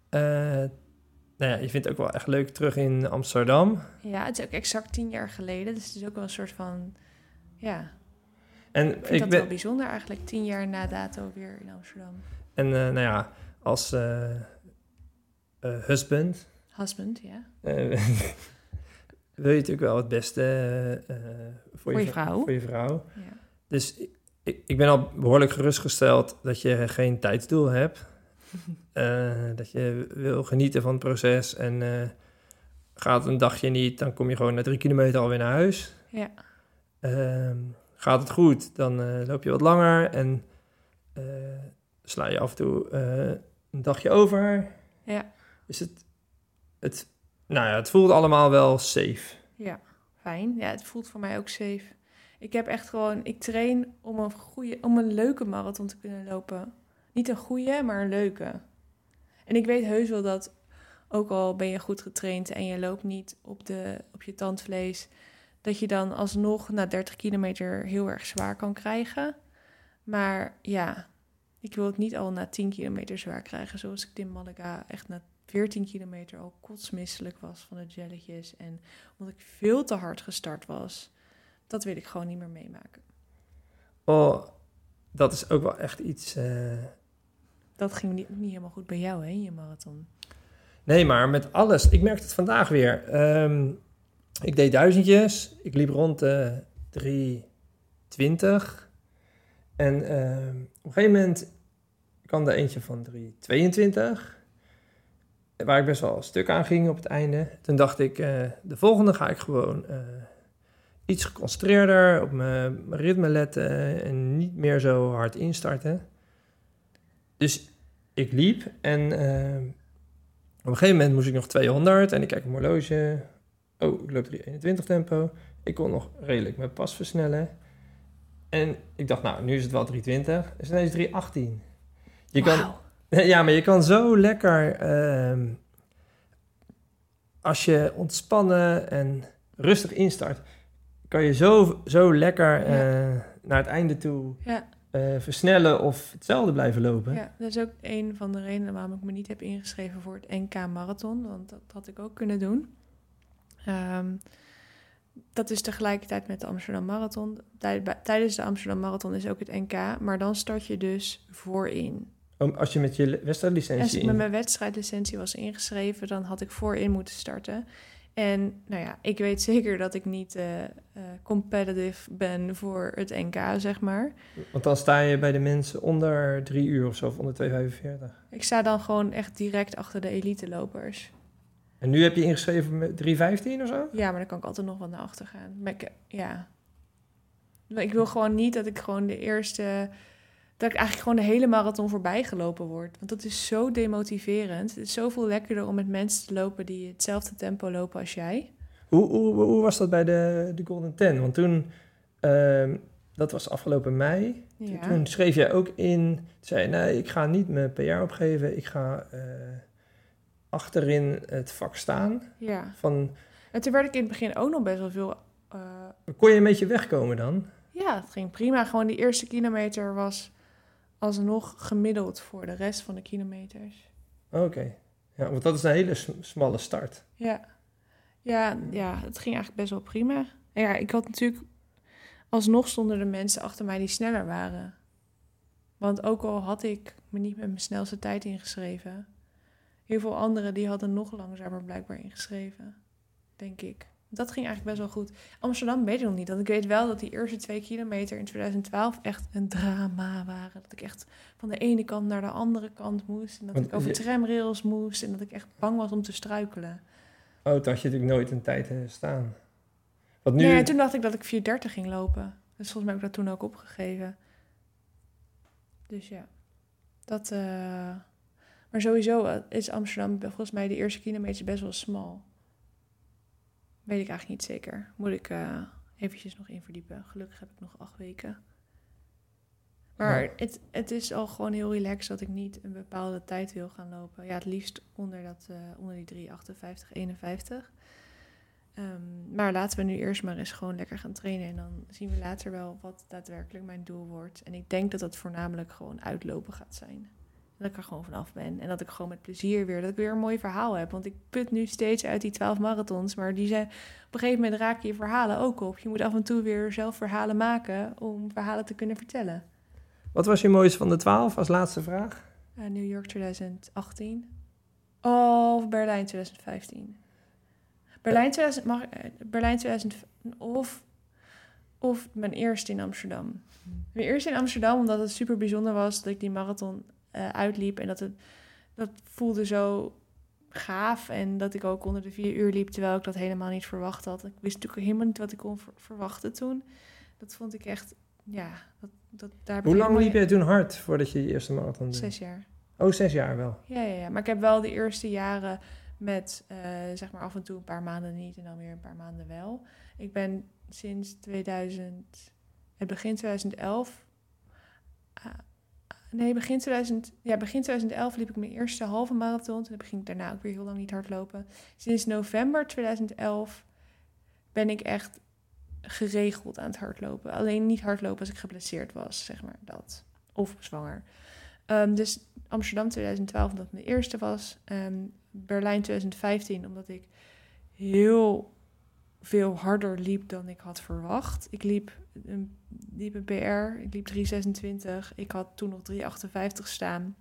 Eh nou ja, je vindt het ook wel echt leuk terug in Amsterdam.
ja, het is ook exact tien jaar geleden. Dus het is ook wel een soort van... Ja,
En
ik vind
ik
dat
ben,
wel bijzonder eigenlijk. Tien jaar na dato weer in Amsterdam.
en eh, nou ja, als eh, eh, husband
Husband, ja.
wil je natuurlijk wel het beste voor,
Voor je vrouw.
Voor je vrouw.
ja.
Dus ik- ik, ben al behoorlijk gerustgesteld dat je geen tijdsdoel hebt. Dat je wil genieten van het proces en gaat een dagje niet, dan kom je gewoon na drie kilometer alweer naar huis.
Ja.
Ehm, gaat het goed, dan eh, loop je wat langer en eh, sla je af en toe eh, een dagje over.
Ja.
Is het, het, nou ja, het voelt allemaal wel safe.
Ja, fijn. Ja, het voelt voor mij ook safe. Ik heb echt gewoon, ik train om een goede, om een leuke marathon te kunnen lopen. Niet een goede, maar een leuke. En ik weet heus wel dat, ook al ben je goed getraind en je loopt niet op, de, op je tandvlees, dat je dan alsnog na 30 kilometer heel erg zwaar kan krijgen. Maar ja, ik wil het niet al na 10 kilometer zwaar krijgen, zoals ik in Malaga echt na 14 kilometer al kotsmisselijk was van de jelletjes. En omdat ik veel te hard gestart was. Dat wil ik gewoon niet meer meemaken.
Oh, dat is ook wel echt iets... eh,
Dat ging niet, niet helemaal goed bij jou, hè, je marathon.
Nee, maar met alles. Ik merkte het vandaag weer. Ehm, ik deed duizendjes. Ik liep rond de 320. En ehm, op een gegeven moment kwam er eentje van 322. Waar ik best wel een stuk aan ging op het einde. Toen dacht ik, eh, de volgende ga ik gewoon eh, iets geconcentreerder op mijn mijn ritme letten. En niet meer zo hard instarten. Dus ik liep en... ehm, op een gegeven moment moest ik nog 200 en ik kijk op mijn horloge. Oh, ik loop 321 tempo. Ik kon nog redelijk mijn pas versnellen. En ik dacht, nou, nu is het wel 320. Het is ineens 318. Je kan, ja, maar je kan zo lekker... ehm, als je ontspannen en rustig instart... kan je zo, zo lekker eh, naar het einde toe
Ja,
eh, versnellen of hetzelfde blijven lopen.
ja, dat is ook een van de redenen waarom ik me niet heb ingeschreven voor het NK Marathon. Want dat had ik ook kunnen doen. Ehm, dat is tegelijkertijd met de Amsterdam Marathon. Tijdens de Amsterdam Marathon is ook het NK. Maar dan start je dus voorin.
Om- Als je met je
Als
wedstrijdlicentie
ik
in...
met mijn wedstrijdlicentie was ingeschreven, dan had ik voorin moeten starten. En nou ja, ik weet zeker dat ik niet eh, competitive ben voor het NK, zeg maar.
Want dan sta je bij de mensen onder drie uur of zo, of onder 2,45.
Ik sta dan gewoon echt direct achter de elite lopers.
En nu heb je ingeschreven met 3,15 of zo?
Ja, maar dan kan ik altijd nog wat naar achter gaan. Maar ik, ja. Maar ik wil gewoon niet dat ik gewoon de eerste... Dat ik eigenlijk gewoon de hele marathon voorbij gelopen word. Want dat is zo demotiverend. Het is zoveel lekkerder om met mensen te lopen die hetzelfde tempo lopen als jij.
Hoe, hoe, hoe was dat bij de, de Golden Ten? Want toen, ehm, dat was afgelopen mei. Toen,
Ja.
toen schreef jij ook in, zei nee, ik ga niet mijn PR opgeven. Ik ga eh, achterin het vak staan.
ja.
Van,
En toen werd ik in het begin ook nog best wel veel... eh,
kon je een beetje wegkomen dan?
ja, het ging prima. Gewoon die eerste kilometer was alsnog gemiddeld voor de rest van de kilometers.
Oké. Ja, want dat is een hele sm- smalle start.
Ja. Ja, ja, het ging eigenlijk best wel prima. En ja, ik had natuurlijk... Alsnog stonden er mensen achter mij die sneller waren. Want ook al had ik me niet met mijn snelste tijd ingeschreven, heel veel anderen die hadden nog langzamer blijkbaar ingeschreven, denk ik. Dat ging eigenlijk best wel goed. Amsterdam weet ik nog niet. Want ik weet wel dat die eerste twee kilometer in 2012 echt een drama waren. Dat ik echt van de ene kant naar de andere kant moest. En dat
Want
ik over tramrails moest. En dat ik echt bang was om te struikelen.
Oh, toen had je natuurlijk nooit een tijd staan. Want nu...
Nee, en toen dacht ik dat ik 4.30 ging lopen. Dus volgens mij heb ik dat toen ook opgegeven. Dus ja, dat... eh, Maar sowieso eh, is Amsterdam volgens mij de eerste kilometer best wel smal. Weet ik eigenlijk niet zeker. Moet ik eh eventjes nog in verdiepen. Gelukkig heb ik nog acht weken. Maar
Ja.
het, het is al gewoon heel relaxed dat ik niet een bepaalde tijd wil gaan lopen. Ja, het liefst onder, dat, eh, onder die 3, 58, 51. Ehm, maar laten we nu eerst maar eens gewoon lekker gaan trainen. En dan zien we later wel wat daadwerkelijk mijn doel wordt. En ik denk dat dat voornamelijk gewoon uitlopen gaat zijn. Dat ik er gewoon vanaf ben. En dat ik gewoon met plezier weer, dat ik weer een mooi verhaal heb. Want ik put nu steeds uit die 12 marathons. Maar die zijn, op een gegeven moment raken je verhalen ook op. Je moet af en toe weer zelf verhalen maken om verhalen te kunnen vertellen.
Wat was je mooiste van de twaalf als laatste vraag?
Eh, New York 2018. Of Berlijn 2015. Berlijn, 2000, mag, eh, Berlijn 2000 of, of mijn eerste in Amsterdam. Mijn eerste in Amsterdam, omdat het super bijzonder was dat ik die marathon eh, uitliep. En dat het dat voelde zo gaaf. En dat ik ook onder de vier uur liep, terwijl ik dat helemaal niet verwacht had. Ik wist natuurlijk helemaal niet wat ik kon ver- verwachten toen. Dat vond ik echt, ja, dat, dat, daar
Hoe lang liep jij toen hard voordat je je eerste marathon deed?
Zes jaar.
Oh, zes jaar wel.
Ja, ja, ja, maar ik heb wel de eerste jaren met eh, zeg maar af en toe een paar maanden niet en dan weer een paar maanden wel. Ik ben sinds 2000, het begin 2011, ah, nee, begin 2000, ja, begin 2011 liep ik mijn eerste halve marathon. Toen ging ik daarna ook weer heel lang niet hardlopen. Sinds november 2011 ben ik echt geregeld aan het hardlopen. Alleen niet hardlopen als ik geblesseerd was, zeg maar dat. Of zwanger. Ehm, dus Amsterdam 2012, omdat mijn eerste was. Ehm, Berlijn 2015, omdat ik heel veel harder liep dan ik had verwacht. Ik liep een, liep een PR, ik liep 326. Ik had toen nog 358 staan.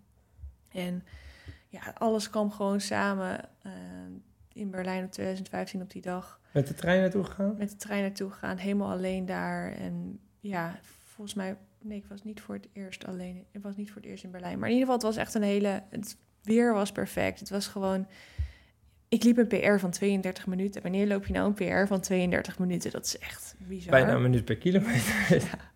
En ja, alles kwam gewoon samen ehm, in Berlijn op 2015 op die dag
Met de trein naartoe gegaan?
met de trein naartoe gegaan, helemaal alleen daar. En ja, volgens mij, nee, ik was niet voor het eerst alleen. Ik was niet voor het eerst in Berlijn. Maar in ieder geval, het was echt een hele. Het weer was perfect. Het was gewoon. Ik liep een PR van 32 minuten. Wanneer loop je nou een PR van 32 minuten? Dat is echt bizar.
Bijna een minuut per kilometer.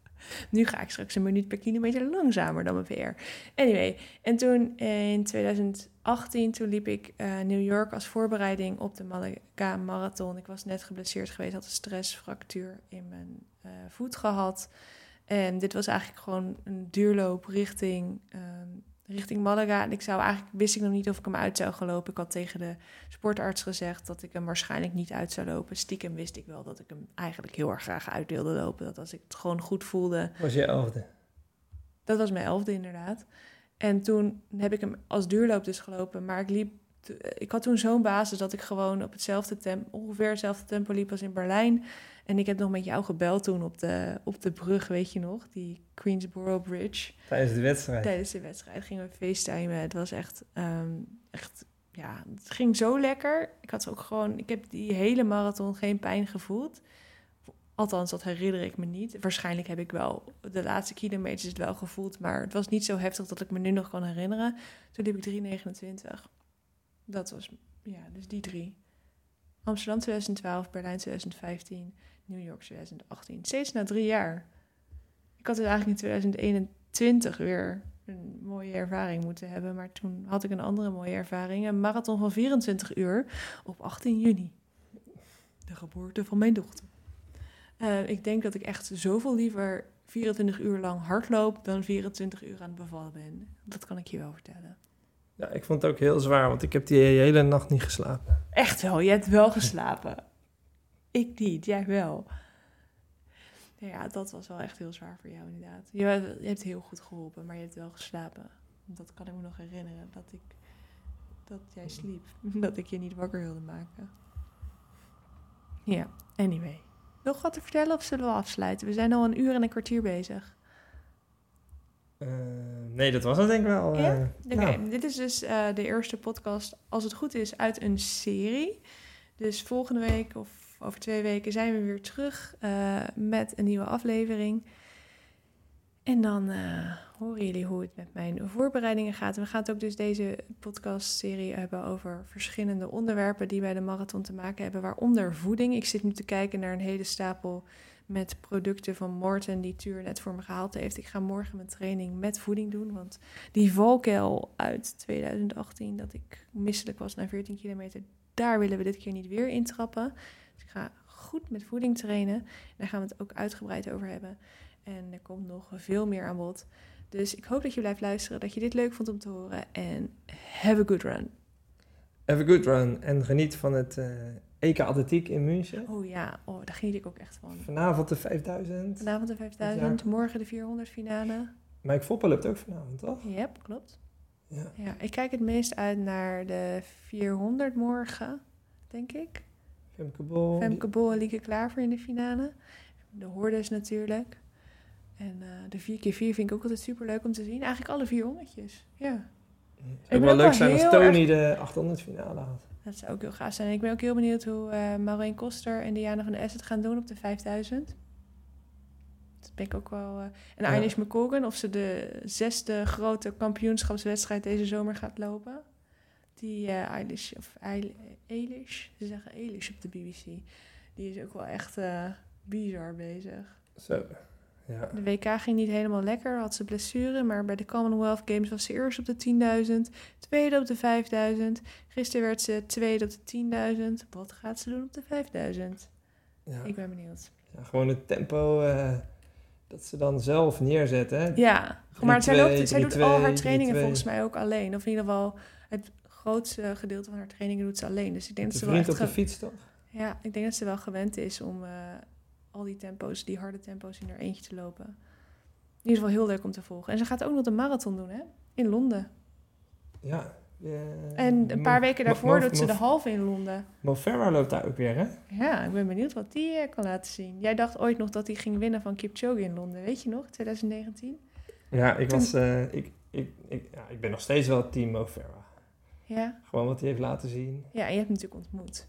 Nu ga ik straks een minuut per kilometer langzamer dan mijn PR. Anyway, en toen in 2018, toen liep ik eh, New York als voorbereiding op de Malaga Marathon. Ik was net geblesseerd geweest, had een stressfractuur in mijn eh, voet gehad. En dit was eigenlijk gewoon een duurloop richting, ehm, richting Malaga. En ik zou eigenlijk, wist ik nog niet of ik hem uit zou gaan lopen. Ik had tegen de sportarts gezegd dat ik hem waarschijnlijk niet uit zou lopen. Stiekem wist ik wel dat ik hem eigenlijk heel erg graag uit wilde lopen. Dat als ik het gewoon goed voelde,
was je elfde.
dat was mijn elfde inderdaad. En toen heb ik hem als duurloop dus gelopen. Maar ik liep. Ik had toen zo'n basis dat ik gewoon op hetzelfde tempo, ongeveer hetzelfde tempo liep als in Berlijn. En ik heb nog met jou gebeld toen op de, op de brug, weet je nog? Die Queensboro Bridge.
Tijdens de wedstrijd.
Tijdens de wedstrijd gingen we facetimen. Het was echt, ehm, echt, ja, het ging zo lekker. Ik had ook gewoon, ik heb die hele marathon geen pijn gevoeld. Althans, dat herinner ik me niet. Waarschijnlijk heb ik wel de laatste kilometers het wel gevoeld, maar het was niet zo heftig dat ik me nu nog kan herinneren. Toen liep ik 3,29. Dat was, ja, dus die drie. Amsterdam 2012, Berlijn 2015, New York 2018. Steeds na drie jaar. Ik had dus eigenlijk in 2021 weer een mooie ervaring moeten hebben. Maar toen had ik een andere mooie ervaring. Een marathon van 24 uur op 18 juni. De geboorte van mijn dochter. Eh, ik denk dat ik echt zoveel liever 24 uur lang hardloop dan 24 uur aan het bevallen ben. Dat kan ik je wel vertellen.
Ja, ik vond het ook heel zwaar, want ik heb die hele nacht niet geslapen.
Echt wel, je hebt wel geslapen. Ik niet, jij wel. Nou ja, dat was wel echt heel zwaar voor jou inderdaad. Je, hebt- je hebt heel goed geholpen, maar je hebt wel geslapen. Dat kan ik me nog herinneren, dat ik dat jij sliep. Dat ik je niet wakker wilde maken. Ja, anyway. Nog wat te vertellen of zullen we afsluiten? We zijn al een uur en een kwartier bezig.
Eh, nee, dat was het denk ik wel.
Ja?
eh.
Oké,
Nou,
dit is dus eh, de eerste podcast, als het goed is, uit een serie. Dus volgende week of over twee weken zijn we weer terug eh, met een nieuwe aflevering. En dan eh, horen jullie hoe het met mijn voorbereidingen gaat. We gaan het ook dus deze podcastserie hebben over verschillende onderwerpen die bij de marathon te maken hebben, waaronder voeding. Ik zit nu te kijken naar een hele stapel met producten van Morten die Tuur net voor me gehaald heeft. Ik ga morgen mijn training met voeding doen, want die valkuil uit 2018, dat ik misselijk was na 14 kilometer, daar willen we dit keer niet weer intrappen. Dus ik ga goed met voeding trainen. Daar gaan we het ook uitgebreid over hebben. En er komt nog veel meer aan bod. Dus ik hoop dat je blijft luisteren, dat je dit leuk vond om te horen. En have a good run.
have a good run en geniet van het eh EK Atletiek in München.
Oh ja, oh, daar geniet ik ook echt van.
Vanavond de 5000.
Vanavond de 5000, morgen de 400 finale.
Mike Voppel loopt ook vanavond, toch?
Yep, klopt.
Ja.
Ja, ik kijk het meest uit naar de 400 morgen, denk ik.
Femke Bol.
Femke Bol en Lieke Klaver in de finale. De Hordes natuurlijk. En eh, de 4x4 vind ik ook altijd super leuk om te zien. Eigenlijk alle 400'tjes. Ja,
Het zou wel leuk zijn als Tony de 800 finale had.
dat zou ook heel gaaf zijn. Ik ben ook heel benieuwd hoe eh Maureen Koster en Diana van der Essen het gaan doen op de 5000. Dat ben ik ook wel... eh, en
Ja.
Eilish McColgan, of ze de zesde grote kampioenschapswedstrijd deze zomer gaat lopen. Die eh Eilish, of Eil- Eilish, ze zeggen Eilish op de BBC. Die is ook wel echt eh, bizar bezig.
Zo, ja.
De WK ging niet helemaal lekker, had ze blessure, maar bij de Commonwealth Games was ze eerst op de 10.000, tweede op de 5.000. Gisteren werd ze tweede op de 10.000. Wat gaat ze doen op de 5.000?
ja.
Ik ben benieuwd.
Ja, gewoon het tempo eh, dat ze dan zelf neerzetten. Hè?
Ja, maar zij,
3-2,
loopt, zij doet al haar
3-2,
trainingen
3-2.
volgens mij ook alleen. Of in ieder geval het grootste gedeelte van haar trainingen doet ze alleen. Dus ik denk
De
dat ze wel echt
op de fiets, toch?
ja, ik denk dat ze wel gewend is om eh, al die tempo's, die harde tempo's in haar eentje te lopen. In ieder geval heel leuk om te volgen. En ze gaat ook nog de marathon doen, hè? In Londen.
Ja.
En een paar weken daarvoor doet ze de halve in Londen.
Mo Farah loopt daar ook weer, hè?
Ja, ik ben benieuwd wat die eh, kan laten zien. Jij dacht ooit nog dat hij ging winnen van Kipchoge in Londen, weet je nog? 2019?
Ja, ik was... eh, ik, ik, ik, ja, ik ben nog steeds wel team Mo Farah.
Ja.
Gewoon wat hij heeft laten zien.
Ja, en je hebt hem natuurlijk ontmoet.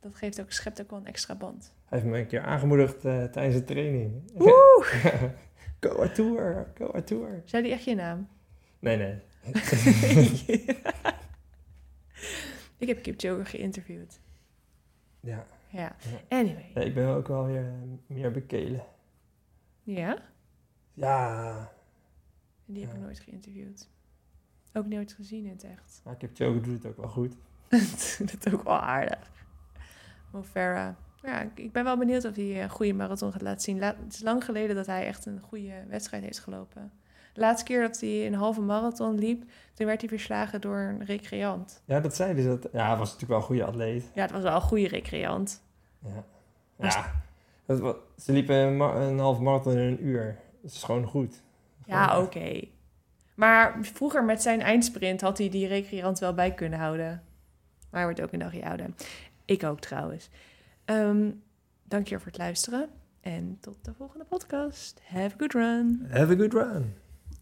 Dat geeft ook, schept ook wel een extra band.
Hij heeft me een keer aangemoedigd eh, tijdens de training.
Woe!
go Artour, go Artour.
Zei die echt je naam?
Nee, nee.
ik heb Kipchoge geïnterviewd.
Ja.
Ja. Anyway.
Ja, ik ben ook wel weer eh, meer bekelen.
Ja?
Ja,
Die heb ik
Ja.
nooit geïnterviewd. Ook nooit gezien in het echt.
maar Kipchoge doet het ook wel goed.
dat is ook wel aardig. Mo Farah. Ja, ik- ik ben wel benieuwd of hij een goede marathon gaat laten zien. La- het is lang geleden dat hij echt een goede wedstrijd heeft gelopen. De laatste keer dat hij een halve marathon liep, toen werd hij verslagen door een recreant.
Ja, dat zei dus dat. Ja, hij was natuurlijk wel een goede atleet.
Ja, het was wel een goede recreant.
Ja. Ja. Dat, ze liepen een, een half marathon in een uur. Dat is gewoon goed.
Ja, oké. Maar vroeger met zijn eindsprint had hij die recreant wel bij kunnen houden. Maar hij wordt ook een dagje ouder. Ik ook trouwens. Ehm dank je voor het luisteren. En tot de volgende podcast. Have a good run.
Have a good run.